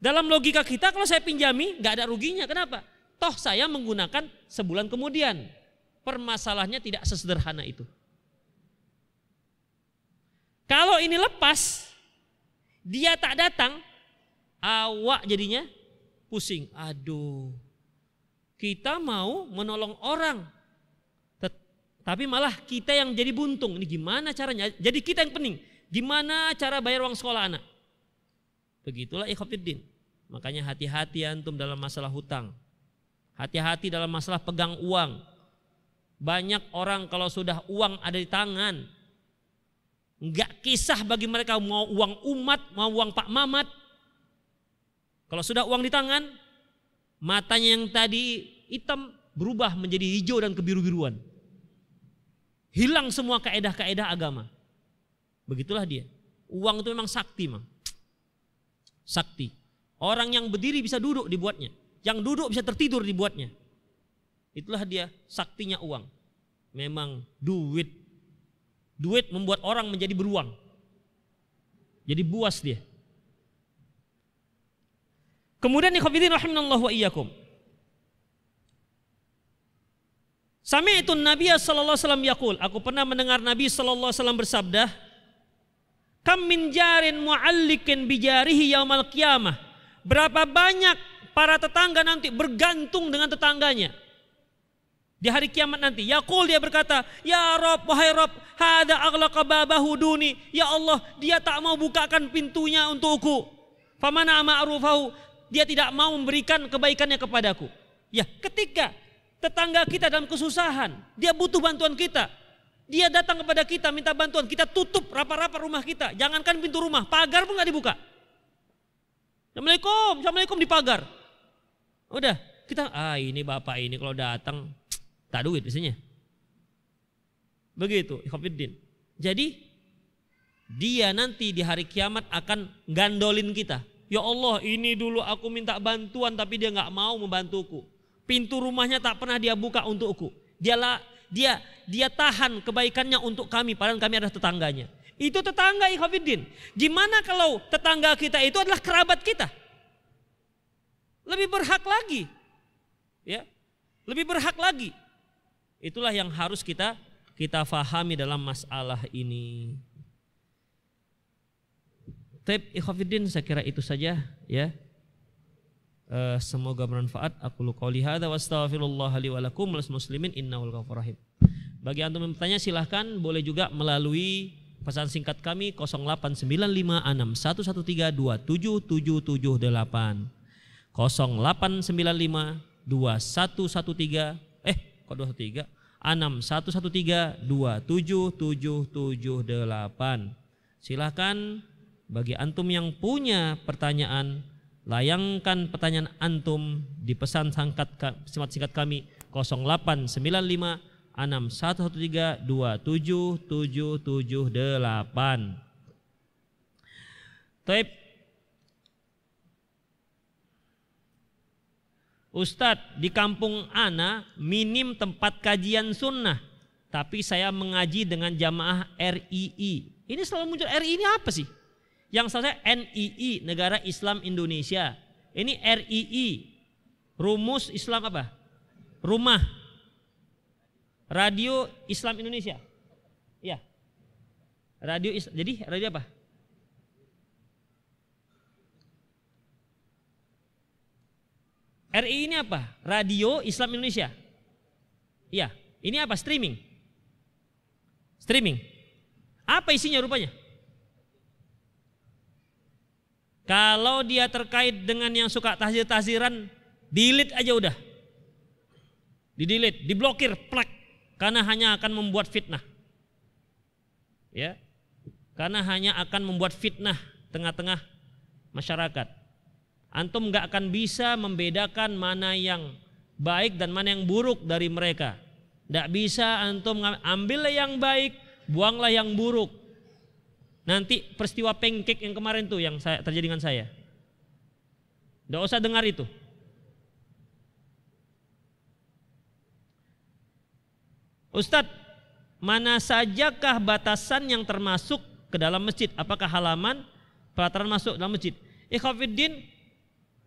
Dalam logika kita kalau saya pinjami nggak ada ruginya, kenapa? Toh saya menggunakan sebulan kemudian. Permasalahannya tidak sesederhana itu. Kalau ini lepas, dia tak datang, awak jadinya pusing. Aduh, kita mau menolong orang, tapi malah kita yang jadi buntung. Ini gimana caranya? Jadi kita yang pening. Gimana cara bayar uang sekolah anak? Begitulah ikhwafiddin. Makanya hati-hati antum dalam masalah hutang. Hati-hati dalam masalah pegang uang. Banyak orang kalau sudah uang ada di tangan, nggak kisah bagi mereka mau uang umat, mau uang Pak Mamat. Kalau sudah uang di tangan, matanya yang tadi hitam berubah menjadi hijau dan kebiru-biruan. Hilang semua kaedah-kaedah agama. Begitulah dia. Uang itu memang sakti, mang. Sakti. Orang yang berdiri bisa duduk dibuatnya. Yang duduk bisa tertidur dibuatnya. Itulah dia saktinya uang. Memang duit. Duit membuat orang menjadi beruang. Jadi buas dia. Kemudian ikhwatiddin rahimanallahu wa iyyakum. Sami itu Nabi sallallahu alaihi wasallam yakul. Aku pernah mendengar Nabi sallallahu alaihi wasallam bersabda, "Kam min jarin mu'allikin bijarihi yaumal qiyamah." Berapa banyak para tetangga nanti bergantung dengan tetangganya. Di hari kiamat nanti, Yakul dia berkata, Ya Rob, wahai Rob, hada aghlaqa babahu duni. Ya Allah, dia tak mau bukakan pintunya untukku. Famana ma'rufahu, dia tidak mau memberikan kebaikannya kepadaku. Ya, ketika tetangga kita dalam kesusahan, dia butuh bantuan kita. Dia datang kepada kita minta bantuan, kita tutup rapa-rapa rumah kita. Jangankan pintu rumah, pagar pun nggak dibuka. Assalamualaikum, Assalamualaikum di pagar. Udah, kita ah ini bapak ini kalau datang tak duit biasanya. Begitu, Ikhwanuddin. Jadi dia nanti di hari kiamat akan gandolin kita. Ya Allah, ini dulu aku minta bantuan tapi dia nggak mau membantuku. Pintu rumahnya tak pernah dia buka untukku. Dialah dia dia tahan kebaikannya untuk kami padahal kami adalah tetangganya. Itu tetangga Ikhwanuddin. Gimana kalau tetangga kita itu adalah kerabat kita? Lebih berhak lagi. Ya. Lebih berhak lagi. Itulah yang harus kita kita fahami dalam masalah ini. Taib Ikhwanuddin saya kira itu saja ya. Uh, semoga bermanfaat. Aku qouli hadza wa astaghfirullah li wa lakum muslimin innahul ghafurur rahim. Bagi antum yang bertanya silahkan boleh juga melalui pesan singkat kami 0895611327778 08952113 eh kok 213 6113277778 silahkan bagi antum yang punya pertanyaan Layangkan pertanyaan antum di pesan singkat, singkat kami 0895 6113 27778. Taib. Ustadz, di kampung Ana minim tempat kajian sunnah. Tapi saya mengaji dengan jamaah RII. Ini selalu muncul RII ini apa sih? Yang saya NII, Negara Islam Indonesia. Ini RII, Rumus Islam apa? Rumah. Radio Islam Indonesia. Ya. Radio Islam. Jadi radio apa? RI ini apa? Radio Islam Indonesia. Iya, ini apa? Streaming. Streaming. Apa isinya rupanya? Kalau dia terkait dengan yang suka tahzir-tahziran, delete aja udah. Di delete, diblokir, plak. Karena hanya akan membuat fitnah. Ya. Karena hanya akan membuat fitnah tengah-tengah masyarakat. Antum nggak akan bisa membedakan mana yang baik dan mana yang buruk dari mereka. Tidak bisa antum ambillah yang baik, buanglah yang buruk. Nanti peristiwa pancake yang kemarin tuh yang saya, terjadi dengan saya. Tidak usah dengar itu. Ustadz, mana sajakah batasan yang termasuk ke dalam masjid? Apakah halaman pelataran masuk dalam masjid? Ikhwafiddin,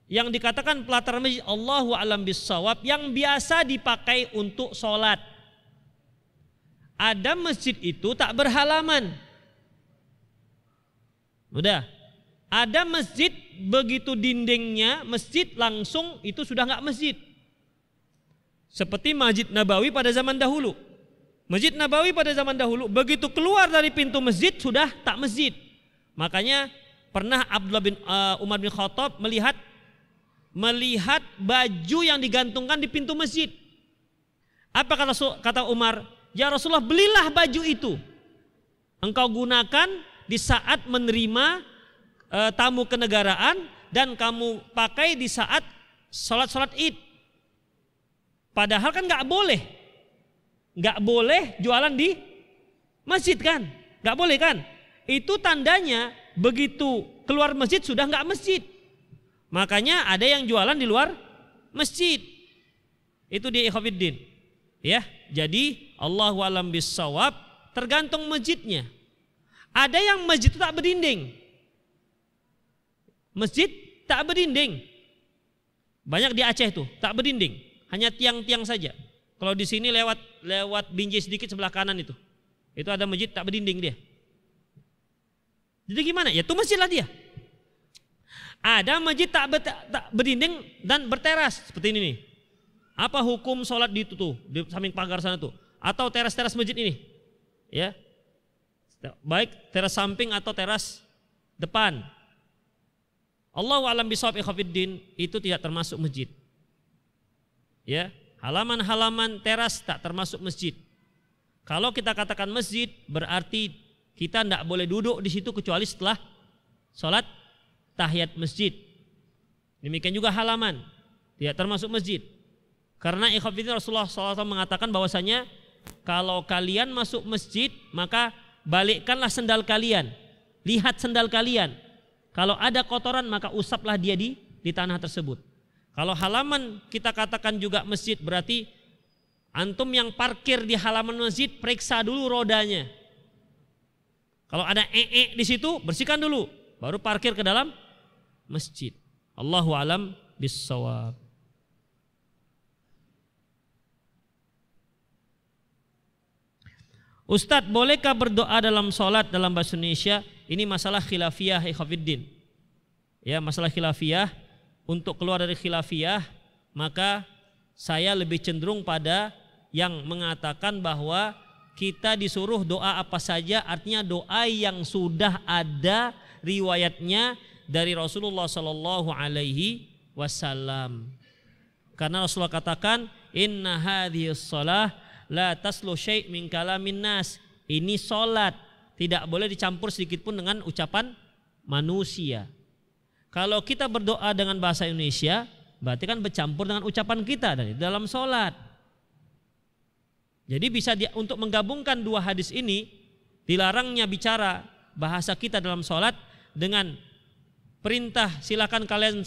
yang dikatakan pelataran masjid Allahu alam bisawab yang biasa dipakai untuk sholat. Ada masjid itu tak berhalaman. Udah. Ada masjid begitu dindingnya masjid langsung itu sudah nggak masjid. Seperti Masjid Nabawi pada zaman dahulu. Masjid Nabawi pada zaman dahulu begitu keluar dari pintu masjid sudah tak masjid. Makanya pernah Abdullah bin uh, Umar bin Khattab melihat melihat baju yang digantungkan di pintu masjid. Apa kata kata Umar? Ya Rasulullah belilah baju itu. Engkau gunakan di saat menerima e, tamu kenegaraan dan kamu pakai di saat sholat-sholat id. Padahal kan nggak boleh, nggak boleh jualan di masjid kan, nggak boleh kan? Itu tandanya begitu keluar masjid sudah nggak masjid. Makanya ada yang jualan di luar masjid. Itu di Ikhwafiddin. Ya, jadi Allah alam bisawab tergantung masjidnya. Ada yang masjid itu tak berdinding. Masjid tak berdinding. Banyak di Aceh itu tak berdinding, hanya tiang-tiang saja. Kalau di sini lewat lewat binjai sedikit sebelah kanan itu, itu ada masjid tak berdinding dia. Jadi gimana? Ya itu masjid lah dia. Ada masjid tak, tak berdinding dan berteras seperti ini nih. Apa hukum sholat di itu tuh di samping pagar sana tuh? Atau teras-teras masjid ini? Ya, baik teras samping atau teras depan. Allah alam bisawab ikhafiddin itu tidak termasuk masjid. Ya, halaman-halaman teras tak termasuk masjid. Kalau kita katakan masjid berarti kita tidak boleh duduk di situ kecuali setelah sholat tahiyat masjid. Demikian juga halaman tidak termasuk masjid. Karena ikhwafidin Rasulullah SAW mengatakan bahwasanya kalau kalian masuk masjid maka balikkanlah sendal kalian. Lihat sendal kalian. Kalau ada kotoran maka usaplah dia di di tanah tersebut. Kalau halaman kita katakan juga masjid berarti antum yang parkir di halaman masjid periksa dulu rodanya. Kalau ada ee di situ bersihkan dulu baru parkir ke dalam masjid. Allahu alam bisawab. Ustadz, bolehkah berdoa dalam sholat dalam bahasa Indonesia? Ini masalah khilafiyah ikhafiddin. Ya, masalah khilafiyah. Untuk keluar dari khilafiyah, maka saya lebih cenderung pada yang mengatakan bahwa kita disuruh doa apa saja, artinya doa yang sudah ada riwayatnya dari Rasulullah Sallallahu Alaihi Wasallam. Karena Rasulullah katakan, Inna hadhihi salah la taslu syai' min kalamin nas. Ini solat tidak boleh dicampur sedikit pun dengan ucapan manusia. Kalau kita berdoa dengan bahasa Indonesia, berarti kan bercampur dengan ucapan kita dari dalam solat. Jadi bisa dia, untuk menggabungkan dua hadis ini, dilarangnya bicara bahasa kita dalam solat dengan perintah silakan kalian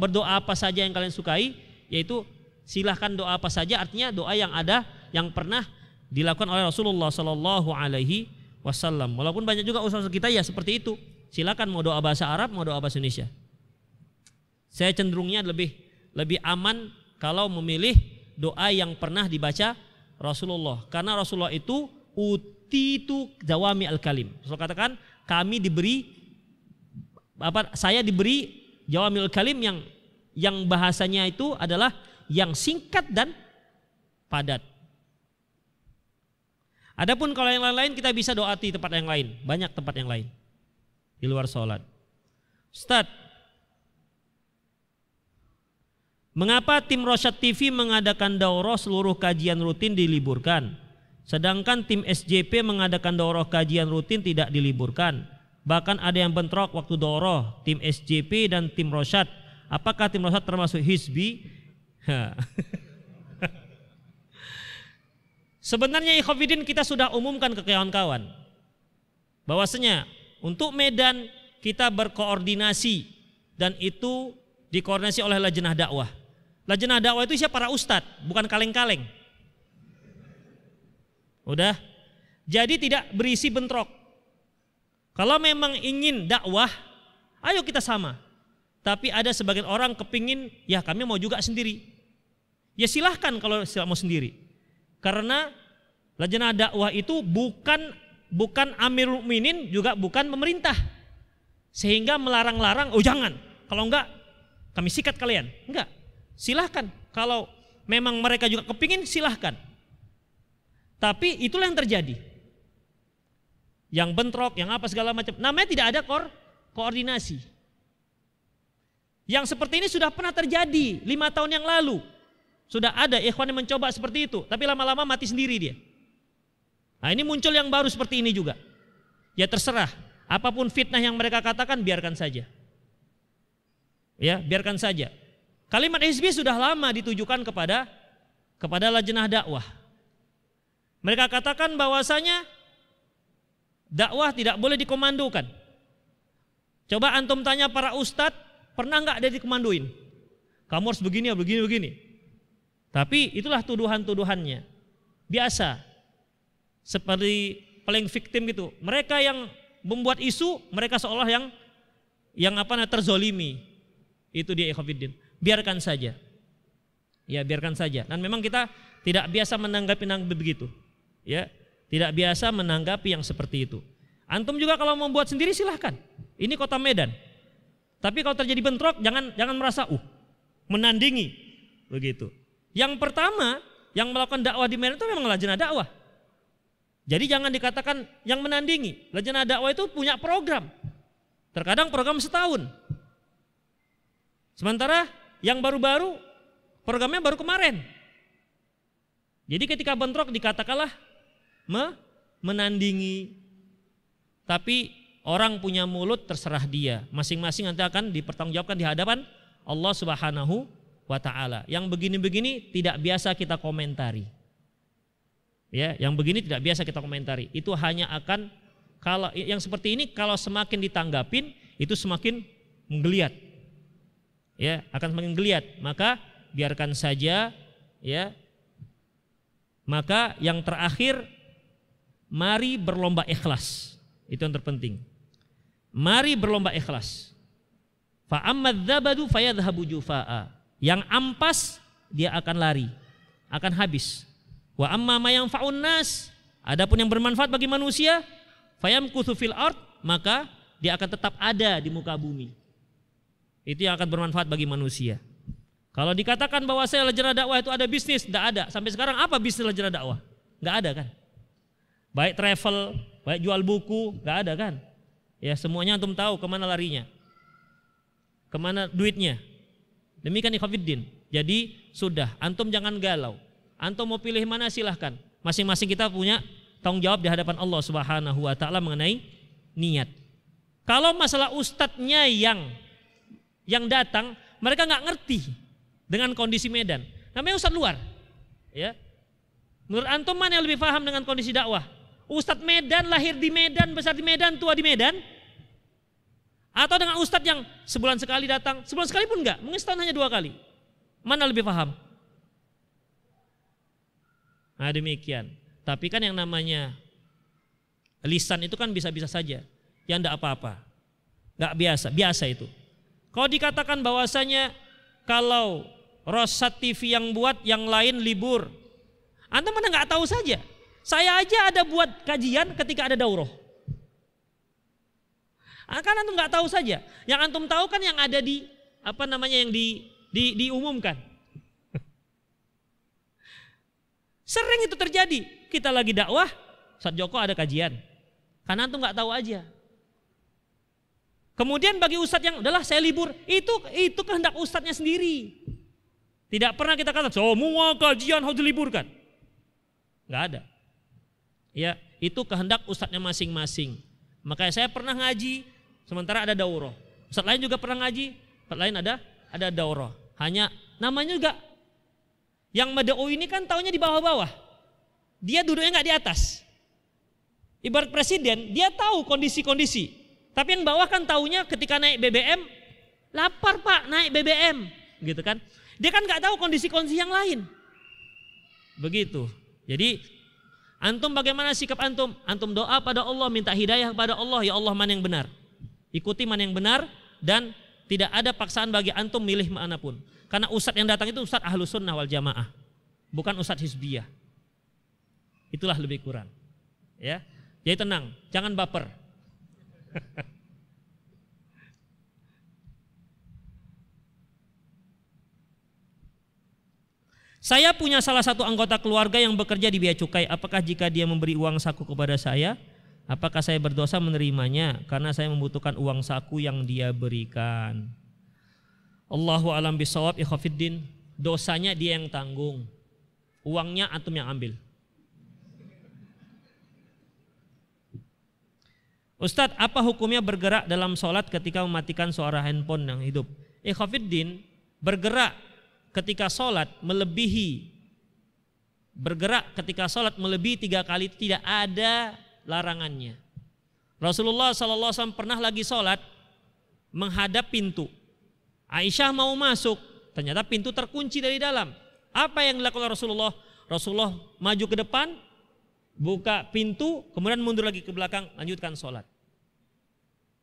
berdoa apa saja yang kalian sukai, yaitu silahkan doa apa saja artinya doa yang ada yang pernah dilakukan oleh Rasulullah Sallallahu Alaihi Wasallam. Walaupun banyak juga usaha kita ya seperti itu. Silakan mau doa bahasa Arab, mau doa bahasa Indonesia. Saya cenderungnya lebih lebih aman kalau memilih doa yang pernah dibaca Rasulullah. Karena Rasulullah itu uti itu jawami al kalim. Rasul katakan kami diberi apa? Saya diberi jawami al kalim yang yang bahasanya itu adalah yang singkat dan padat. Adapun kalau yang lain-lain kita bisa doa di tempat yang lain, banyak tempat yang lain di luar sholat. Ustaz, mengapa tim Rosyad TV mengadakan daurah seluruh kajian rutin diliburkan? Sedangkan tim SJP mengadakan daurah kajian rutin tidak diliburkan. Bahkan ada yang bentrok waktu daurah tim SJP dan tim Rosyad. Apakah tim Rosyad termasuk Hizbi? Sebenarnya ikhwafidin kita sudah umumkan ke kawan-kawan bahwasanya untuk Medan kita berkoordinasi dan itu dikoordinasi oleh lajnah dakwah. Lajnah dakwah itu siapa para ustadz, bukan kaleng-kaleng. Udah? Jadi tidak berisi bentrok. Kalau memang ingin dakwah, ayo kita sama. Tapi ada sebagian orang kepingin, ya kami mau juga sendiri. Ya silahkan kalau mau sendiri. Karena lajnah dakwah itu bukan bukan Amirul Mukminin juga bukan pemerintah. Sehingga melarang-larang, oh jangan. Kalau enggak kami sikat kalian. Enggak. Silahkan. Kalau memang mereka juga kepingin silahkan. Tapi itulah yang terjadi. Yang bentrok, yang apa segala macam. Namanya tidak ada kor koordinasi. Yang seperti ini sudah pernah terjadi lima tahun yang lalu. Sudah ada ikhwan yang mencoba seperti itu, tapi lama-lama mati sendiri dia. Nah ini muncul yang baru seperti ini juga. Ya terserah, apa pun fitnah yang mereka katakan biarkan saja. Ya, biarkan saja. Kalimat hizbi sudah lama ditujukan kepada kepada lajnah dakwah. Mereka katakan bahwasanya dakwah tidak boleh dikomandokan. Coba antum tanya para ustadz, pernah nggak ada dikomandoin? Kamu harus begini begini, begini. Tapi itulah tuduhan-tuduhannya. Biasa. Seperti paling victim gitu. Mereka yang membuat isu, mereka seolah yang yang apa namanya terzolimi. Itu dia ikhwafiddin. Biarkan saja. Ya, biarkan saja. Dan memang kita tidak biasa menanggapi yang begitu. Ya, tidak biasa menanggapi yang seperti itu. Antum juga kalau membuat sendiri silahkan. Ini kota Medan. Tapi kalau terjadi bentrok jangan jangan merasa uh menandingi begitu. Yang pertama, yang melakukan dakwah di Medan itu memang lajnah dakwah. Jadi jangan dikatakan yang menandingi. Lajnah dakwah itu punya program. Terkadang program setahun. Sementara yang baru-baru programnya baru kemarin. Jadi ketika bentrok dikatakanlah me menandingi. Tapi orang punya mulut terserah dia. Masing-masing nanti akan dipertanggungjawabkan di hadapan Allah Subhanahu wa taala. Yang begini-begini tidak biasa kita komentari. Ya, yang begini tidak biasa kita komentari. Itu hanya akan kalau yang seperti ini kalau semakin ditanggapin itu semakin menggeliat. Ya, akan semakin geliat. Maka biarkan saja ya. Maka yang terakhir mari berlomba ikhlas. Itu yang terpenting. Mari berlomba ikhlas. Fa amma dzabadu fayadhhabu jufa'a. Yang ampas dia akan lari, akan habis. Wa amma ma yanfa'un nas, adapun yang bermanfaat bagi manusia, fayamkuthu fil ard, maka dia akan tetap ada di muka bumi. Itu yang akan bermanfaat bagi manusia. Kalau dikatakan bahwa saya lejera dakwah itu ada bisnis, tidak ada. Sampai sekarang apa bisnis lejera dakwah? Nggak ada kan? Baik travel, baik jual buku, nggak ada kan? Ya semuanya antum tahu ke mana larinya, ke mana duitnya. Demikian ikhwafiddin. Jadi sudah, antum jangan galau. Antum mau pilih mana silahkan. Masing-masing kita punya tanggung jawab di hadapan Allah Subhanahu wa taala mengenai niat. Kalau masalah ustadznya yang yang datang, mereka nggak ngerti dengan kondisi Medan. Namanya ustadz luar. Ya. Menurut antum mana yang lebih paham dengan kondisi dakwah? Ustadz Medan lahir di Medan, besar di Medan, tua di Medan, atau dengan ustadz yang sebulan sekali datang, sebulan sekali pun enggak, mungkin setahun hanya dua kali. Mana lebih paham? Nah demikian. Tapi kan yang namanya lisan itu kan bisa-bisa saja. Yang enggak apa-apa. Enggak biasa, biasa itu. Kalau dikatakan bahwasanya kalau Rosat TV yang buat, yang lain libur. Anda mana nggak tahu saja. Saya aja ada buat kajian ketika ada daurah. Kan antum nggak tahu saja. Yang antum tahu kan yang ada di apa namanya yang di, di diumumkan. Sering itu terjadi. Kita lagi dakwah, saat Joko ada kajian. Karena antum nggak tahu aja. Kemudian bagi ustadz yang udahlah saya libur, itu itu kehendak ustadznya sendiri. Tidak pernah kita kata semua kajian harus diliburkan. Nggak ada. Ya, itu kehendak ustadznya masing-masing. Makanya saya pernah ngaji, sementara ada daurah. Ustadz lain juga pernah ngaji, ustadz lain ada ada daurah. Hanya namanya juga yang medeu ini kan tahunya di bawah-bawah. Dia duduknya nggak di atas. Ibarat presiden, dia tahu kondisi-kondisi. Tapi yang bawah kan tahunya ketika naik BBM, lapar pak naik BBM, gitu kan? Dia kan nggak tahu kondisi-kondisi yang lain. Begitu. Jadi antum bagaimana sikap antum? Antum doa pada Allah, minta hidayah kepada Allah, ya Allah mana yang benar. Ikuti mana yang benar dan tidak ada paksaan bagi antum milih mana pun. Karena ustadz yang datang itu ustadz ahlu sunnah wal jamaah. Bukan ustadz hizbiyah. Itulah lebih kurang. Ya, Jadi tenang, jangan baper. Saya punya salah satu anggota keluarga yang bekerja di bea cukai. Apakah jika dia memberi uang saku kepada saya, apakah saya berdosa menerimanya karena saya membutuhkan uang saku yang dia berikan? Allahu alam bisawab ikhafiddin. Dosanya dia yang tanggung. Uangnya antum yang ambil. Ustadz, apa hukumnya bergerak dalam sholat ketika mematikan suara handphone yang hidup? Ikhafiddin, bergerak ketika sholat melebihi bergerak ketika sholat melebihi tiga kali tidak ada larangannya. Rasulullah SAW pernah lagi sholat menghadap pintu. Aisyah mau masuk, ternyata pintu terkunci dari dalam. Apa yang dilakukan Rasulullah? Rasulullah maju ke depan, buka pintu, kemudian mundur lagi ke belakang, lanjutkan sholat.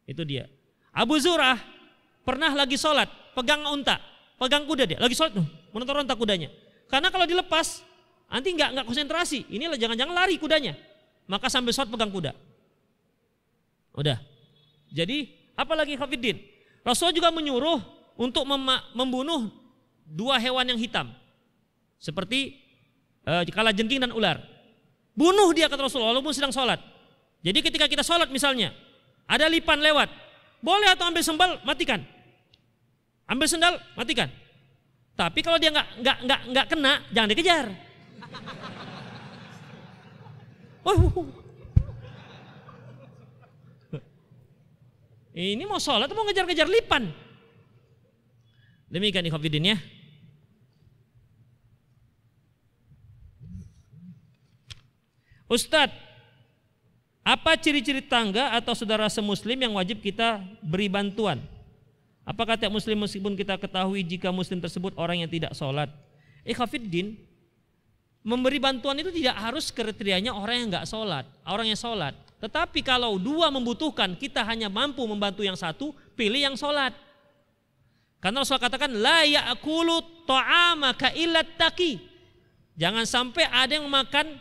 Itu dia. Abu Zurah pernah lagi sholat, pegang unta, pegang kuda dia, lagi sholat menonton rontak kudanya. Karena kalau dilepas, nanti nggak nggak konsentrasi. Inilah jangan-jangan lari kudanya. Maka sambil sholat pegang kuda. Udah. Jadi apalagi Khafidin? Rasul juga menyuruh untuk membunuh dua hewan yang hitam. Seperti uh, kala jengking dan ular. Bunuh dia kata Rasulullah walaupun sedang sholat. Jadi ketika kita sholat misalnya, ada lipan lewat, boleh atau ambil sembal, matikan. Ambil sendal, matikan. Tapi kalau dia nggak nggak nggak nggak kena, jangan dikejar. Ini mau sholat mau ngejar-ngejar lipan? Demikian ikhafidin ya. Ustadz, apa ciri-ciri tangga atau saudara semuslim yang wajib kita beri bantuan? Apakah tiap muslim meskipun kita ketahui jika muslim tersebut orang yang tidak sholat? Ikhafiddin, memberi bantuan itu tidak harus kriterianya orang yang nggak sholat, orang yang sholat. Tetapi kalau dua membutuhkan, kita hanya mampu membantu yang satu, pilih yang sholat. Karena Rasul katakan, La ya'kulu ta'amaka illat taqi. Jangan sampai ada yang makan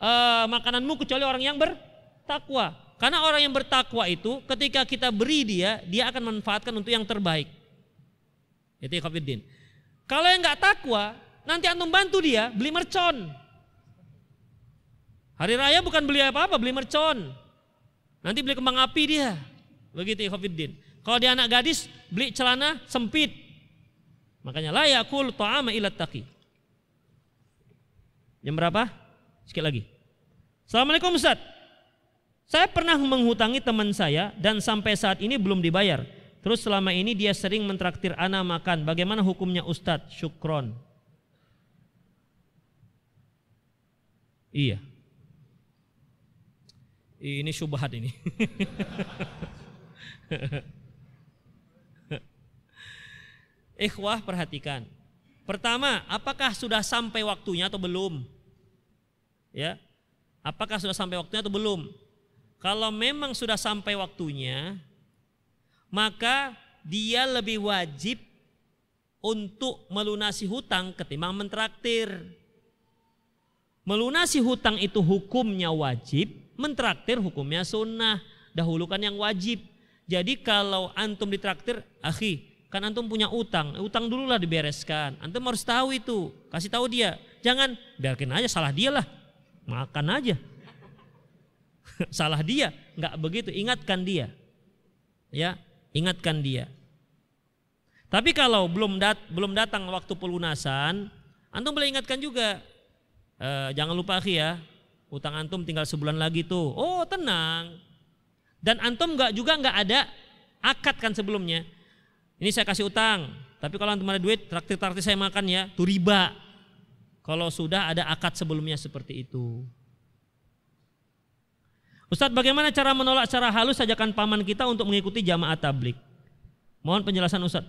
uh, makananmu kecuali orang yang bertakwa. Karena orang yang bertakwa itu ketika kita beri dia, dia akan manfaatkan untuk yang terbaik. Itu. Kalau yang nggak takwa, nanti antum bantu dia beli mercon. Hari raya bukan beli apa-apa, beli mercon. Nanti beli kembang api dia. Begitu Ikhwafiddin. Kalau dia anak gadis, beli celana sempit. Makanya la yakul ta'ama ila taqi. Jam berapa? Sekali lagi. Assalamualaikum Ustaz. Saya pernah menghutangi teman saya dan sampai saat ini belum dibayar. Terus selama ini dia sering mentraktir ana makan. Bagaimana hukumnya Ustadz? Syukron. Iya. Ini syubhat ini. Ikhwah perhatikan. Pertama, apakah sudah sampai waktunya atau belum? Ya. Apakah sudah sampai waktunya atau belum? Kalau memang sudah sampai waktunya, maka dia lebih wajib untuk melunasi hutang ketimbang mentraktir. Melunasi hutang itu hukumnya wajib, mentraktir hukumnya sunnah. Dahulukan yang wajib. Jadi kalau antum ditraktir, akhi, kan antum punya utang, utang dulu lah dibereskan. Antum harus tahu itu, kasih tahu dia. Jangan biarkan aja salah dia lah, makan aja. salah dia, nggak begitu. Ingatkan dia, ya, ingatkan dia. Tapi kalau belum dat belum datang waktu pelunasan, antum boleh ingatkan juga. E, jangan lupa akhi ya, utang antum tinggal sebulan lagi tuh. Oh tenang. Dan antum nggak juga nggak ada akad kan sebelumnya. Ini saya kasih utang, tapi kalau antum ada duit, traktir-traktir saya makan ya, itu riba. Kalau sudah ada akad sebelumnya seperti itu. Ustadz bagaimana cara menolak secara halus ajakan paman kita untuk mengikuti jamaah tablik? Mohon penjelasan Ustadz.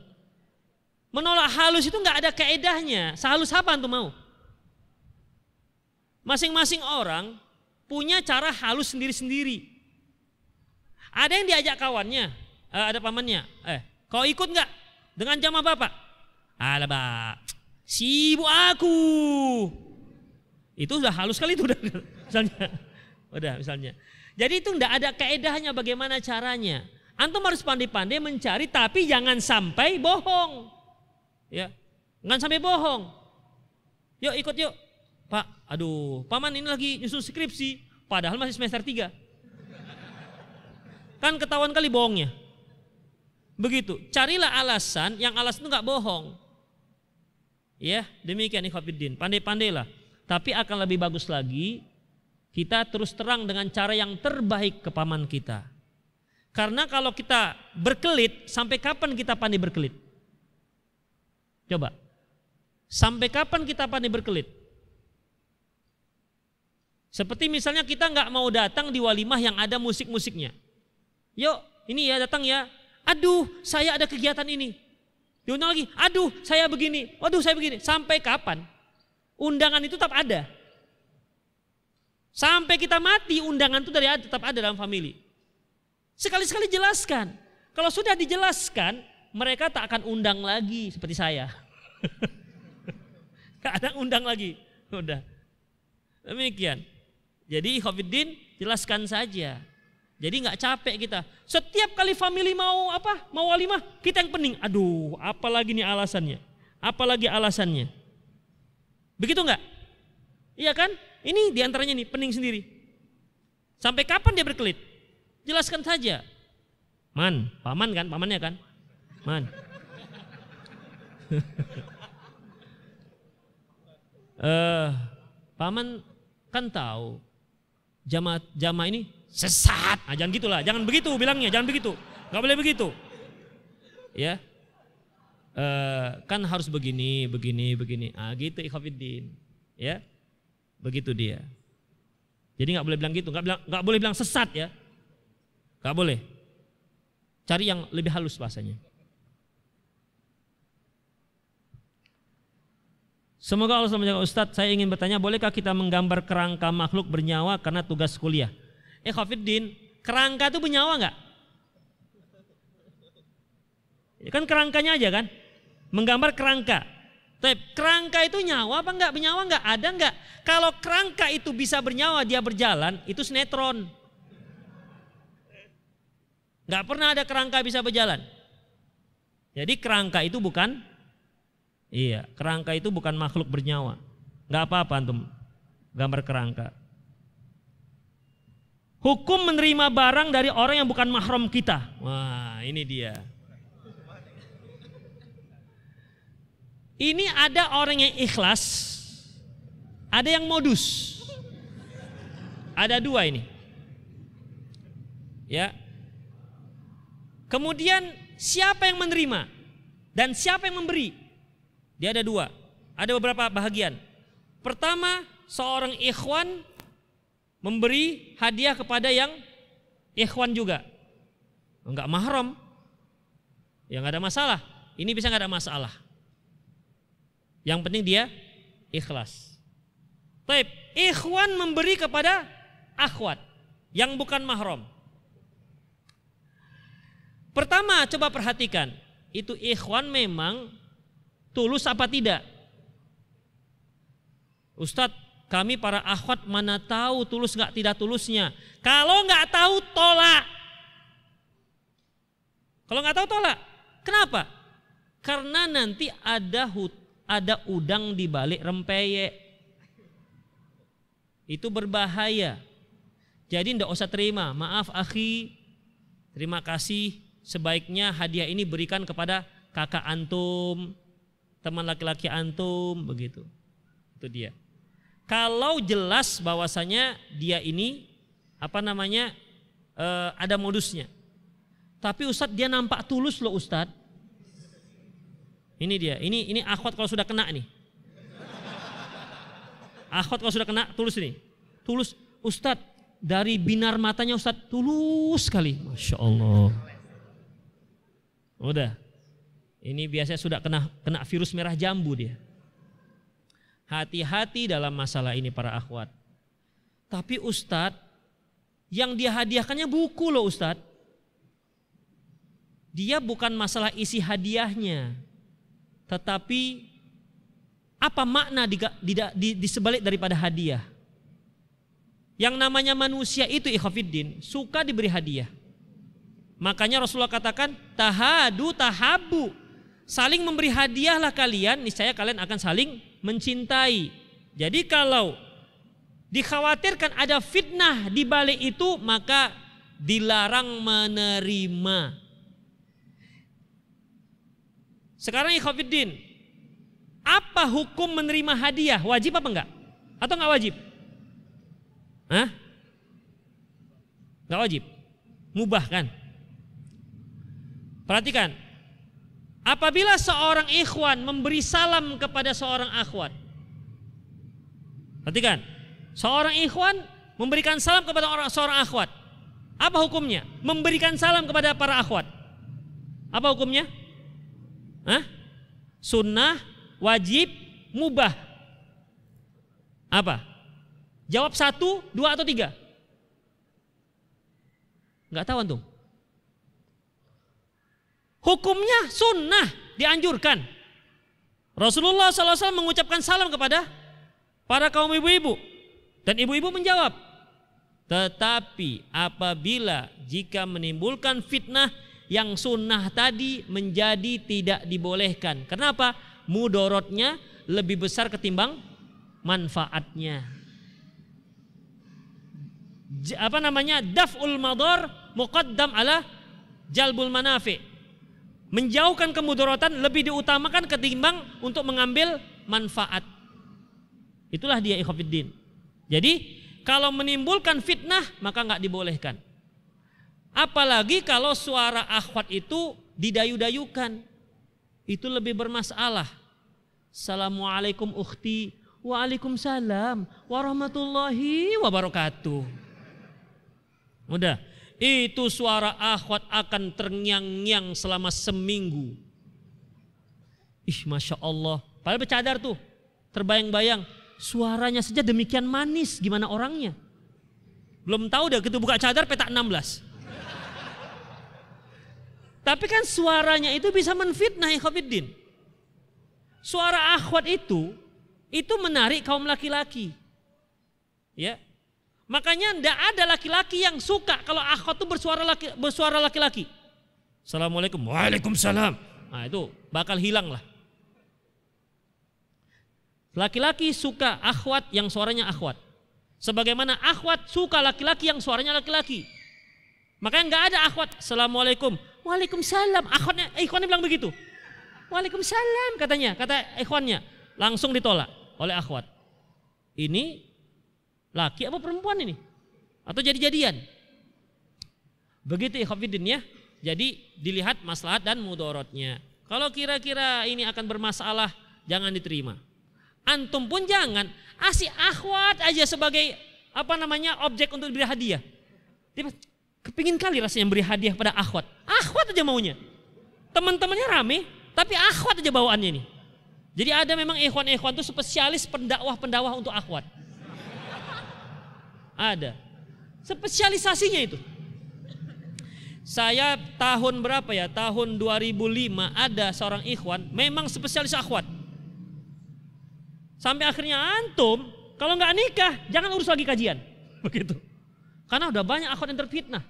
Menolak halus itu nggak ada keedahnya. Sehalus apa antum mau? Masing-masing orang punya cara halus sendiri-sendiri. Ada yang diajak kawannya, eh, ada pamannya. Eh, kau ikut nggak dengan jamaah bapak? Pak, sibuk aku. Itu sudah halus kali itu udah, misalnya. Udah misalnya. Jadi itu tidak ada keedahnya bagaimana caranya. Antum harus pandai-pandai mencari tapi jangan sampai bohong. Ya. Jangan sampai bohong. Yuk ikut yuk. Pak, aduh, paman ini lagi nyusun skripsi padahal masih semester 3. Kan ketahuan kali bohongnya. Begitu. Carilah alasan yang alasan itu nggak bohong. Ya, demikian ikhwatiddin. Pandai-pandailah. Tapi akan lebih bagus lagi kita terus terang dengan cara yang terbaik ke paman kita. Karena kalau kita berkelit, sampai kapan kita pandai berkelit? Coba. Sampai kapan kita pandai berkelit? Seperti misalnya kita nggak mau datang di walimah yang ada musik-musiknya. Yuk, ini ya datang ya. Aduh, saya ada kegiatan ini. Diundang lagi. Aduh, saya begini. Waduh, saya begini. Sampai kapan? Undangan itu tetap ada. Sampai kita mati undangan itu dari tetap ada dalam family. Sekali-sekali jelaskan. Kalau sudah dijelaskan, mereka tak akan undang lagi seperti saya. Gak ada undang lagi. Udah. Demikian. Jadi Khofiddin jelaskan saja. Jadi nggak capek kita. Setiap kali family mau apa? Mau walimah, kita yang pening. Aduh, apalagi nih alasannya? Apalagi alasannya? Begitu nggak? Iya kan? Ini di antaranya nih pening sendiri. Sampai kapan dia berkelit? Jelaskan saja. Man, paman kan, pamannya kan? Man. uh, paman kan tahu jamaah jamaah ini sesat. Nah, jangan gitulah, jangan begitu bilangnya, jangan begitu. Gak boleh begitu. Ya. Uh, kan harus begini, begini, begini. Ah gitu ikhafidin. Ya. Begitu dia. Jadi nggak boleh bilang gitu, nggak bilang nggak boleh bilang sesat ya, nggak boleh. Cari yang lebih halus bahasanya. Semoga Allah menjaga Ustadz. Saya ingin bertanya, bolehkah kita menggambar kerangka makhluk bernyawa karena tugas kuliah? Eh Khafiddin, kerangka itu bernyawa nggak? Kan kerangkanya aja kan? Menggambar kerangka. Tapi kerangka itu nyawa apa enggak? Bernyawa enggak? Ada enggak? Kalau kerangka itu bisa bernyawa dia berjalan, itu sinetron. Enggak pernah ada kerangka bisa berjalan. Jadi kerangka itu bukan Iya, kerangka itu bukan makhluk bernyawa. Enggak apa-apa antum gambar kerangka. Hukum menerima barang dari orang yang bukan mahram kita. Wah, ini dia. Ini ada orang yang ikhlas, ada yang modus. Ada dua ini. Ya. Kemudian siapa yang menerima dan siapa yang memberi? Dia ada dua. Ada beberapa bahagian. Pertama, seorang ikhwan memberi hadiah kepada yang ikhwan juga. Enggak mahram. Ya enggak ada masalah. Ini bisa enggak ada masalah. Yang penting dia ikhlas. Taib, ikhwan memberi kepada akhwat yang bukan mahram. Pertama, coba perhatikan, itu ikhwan memang tulus apa tidak? Ustadz, kami para akhwat mana tahu tulus nggak tidak tulusnya. Kalau nggak tahu tolak. Kalau nggak tahu tolak. Kenapa? Karena nanti ada hut, ada udang di balik rempeyek. Itu berbahaya. Jadi tidak usah terima. Maaf akhi, terima kasih. Sebaiknya hadiah ini berikan kepada kakak antum, teman laki-laki antum, begitu. Itu dia. Kalau jelas bahwasanya dia ini apa namanya uh, ada modusnya. Tapi Ustadz dia nampak tulus loh Ustadz. Ini dia, ini ini akhwat kalau sudah kena nih. Akhwat kalau sudah kena tulus ini. Tulus Ustadz dari binar matanya Ustadz tulus sekali. Masya Allah. Udah. Ini biasanya sudah kena kena virus merah jambu dia. Hati-hati dalam masalah ini para akhwat. Tapi Ustadz, yang dia hadiahkannya buku loh Ustadz. Dia bukan masalah isi hadiahnya. Tetapi apa makna di, di, di, di sebalik daripada hadiah. Yang namanya manusia itu ikhafiddin, suka diberi hadiah. Makanya Rasulullah katakan tahadu tahabu. Saling memberi hadiahlah kalian, niscaya kalian akan saling mencintai. Jadi kalau dikhawatirkan ada fitnah di balik itu maka dilarang menerima. Sekarang ikhwafiddin, apa hukum menerima hadiah? Wajib apa enggak? Atau enggak wajib? Hah? Enggak wajib. Mubah kan? Perhatikan, Apabila seorang ikhwan memberi salam kepada seorang akhwat. Perhatikan, seorang ikhwan memberikan salam kepada orang seorang akhwat. Apa hukumnya? Memberikan salam kepada para akhwat. Apa hukumnya? Hah? Sunnah, wajib, mubah. Apa? Jawab satu, dua atau tiga? Enggak tahu antum. Hukumnya sunnah dianjurkan. Rasulullah SAW mengucapkan salam kepada para kaum ibu-ibu. Dan ibu-ibu menjawab. Tetapi apabila jika menimbulkan fitnah yang sunnah tadi menjadi tidak dibolehkan. Kenapa? Mudorotnya lebih besar ketimbang manfaatnya. Apa namanya? Daf'ul madar muqaddam ala jalbul manafi menjauhkan kemudaratan lebih diutamakan ketimbang untuk mengambil manfaat. Itulah dia ikhwafiddin. Jadi kalau menimbulkan fitnah maka nggak dibolehkan. Apalagi kalau suara akhwat itu didayu-dayukan. Itu lebih bermasalah. Assalamualaikum ukhti. Waalaikumsalam warahmatullahi wabarakatuh. Udah itu suara akhwat akan terngiang-ngiang selama seminggu. Ih, masya Allah. Padahal bercadar tuh, terbayang-bayang. Suaranya saja demikian manis, gimana orangnya? Belum tahu deh, kita buka cadar petak 16. Tapi kan suaranya itu bisa menfitnah ya Khofiddin. Suara akhwat itu, itu menarik kaum laki-laki. Ya, Makanya tidak ada laki-laki yang suka kalau akhwat itu bersuara laki, bersuara laki-laki. Assalamualaikum. Waalaikumsalam. Nah itu bakal hilang lah. Laki-laki suka akhwat yang suaranya akhwat. Sebagaimana akhwat suka laki-laki yang suaranya laki-laki. Makanya nggak ada akhwat. Assalamualaikum. Waalaikumsalam. Akhwatnya, eh, ikhwannya bilang begitu. Waalaikumsalam katanya, kata ikhwannya. Langsung ditolak oleh akhwat. Ini Laki apa perempuan ini? Atau jadi-jadian? Begitu ikhafidin ya. Jadi dilihat maslahat dan mudorotnya. Kalau kira-kira ini akan bermasalah, jangan diterima. Antum pun jangan asih akhwat aja sebagai apa namanya objek untuk diberi hadiah. Dia kepingin kali rasanya beri hadiah pada akhwat. Akhwat aja maunya. Teman-temannya rame, tapi akhwat aja bawaannya ini. Jadi ada memang ikhwan-ikhwan itu spesialis pendakwah-pendakwah untuk akhwat. Ada. Spesialisasinya itu. Saya tahun berapa ya? Tahun 2005 ada seorang ikhwan memang spesialis akhwat. Sampai akhirnya antum kalau nggak nikah jangan urus lagi kajian. Begitu. Karena udah banyak akhwat yang terfitnah.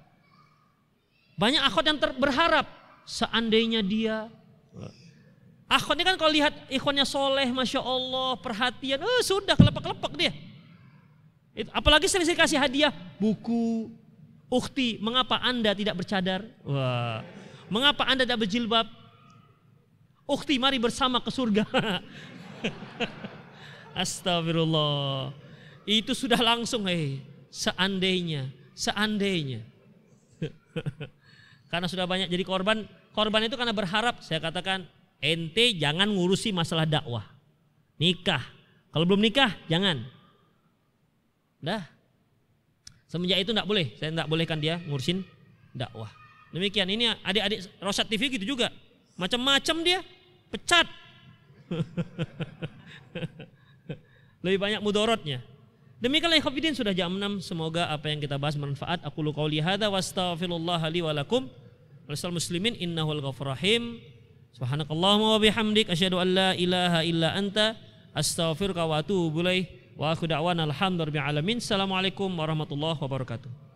Banyak akhwat yang ter berharap seandainya dia Akhwatnya kan kalau lihat ikhwannya soleh, masya Allah, perhatian, oh sudah kelepak-kelepak dia. Itu, apalagi sering saya kasih hadiah buku, ukti, mengapa anda tidak bercadar? Wah, mengapa anda tidak berjilbab? Ukhti mari bersama ke surga. Astagfirullah. Itu sudah langsung hei. Seandainya, seandainya. karena sudah banyak jadi korban. Korban itu karena berharap, saya katakan ente jangan ngurusi masalah dakwah. Nikah. Kalau belum nikah, jangan. Dah. Semenjak itu tidak boleh, saya tidak bolehkan dia ngurusin dakwah. Demikian ini adik-adik Rosat TV gitu juga. Macam-macam dia, pecat. Lebih banyak mudorotnya. Demikianlah ikhwatiddin sudah jam 6. Semoga apa yang kita bahas bermanfaat. Aku lu qauli hadza wa astaghfirullah li wa lakum. Muslimin innahul ghafurur rahim. Subhanakallahumma wa bihamdik asyhadu an la ilaha illa anta astaghfiruka wa atubu. Wa akhu da'wana alhamdulillahi alamin. Assalamualaikum warahmatullahi wabarakatuh.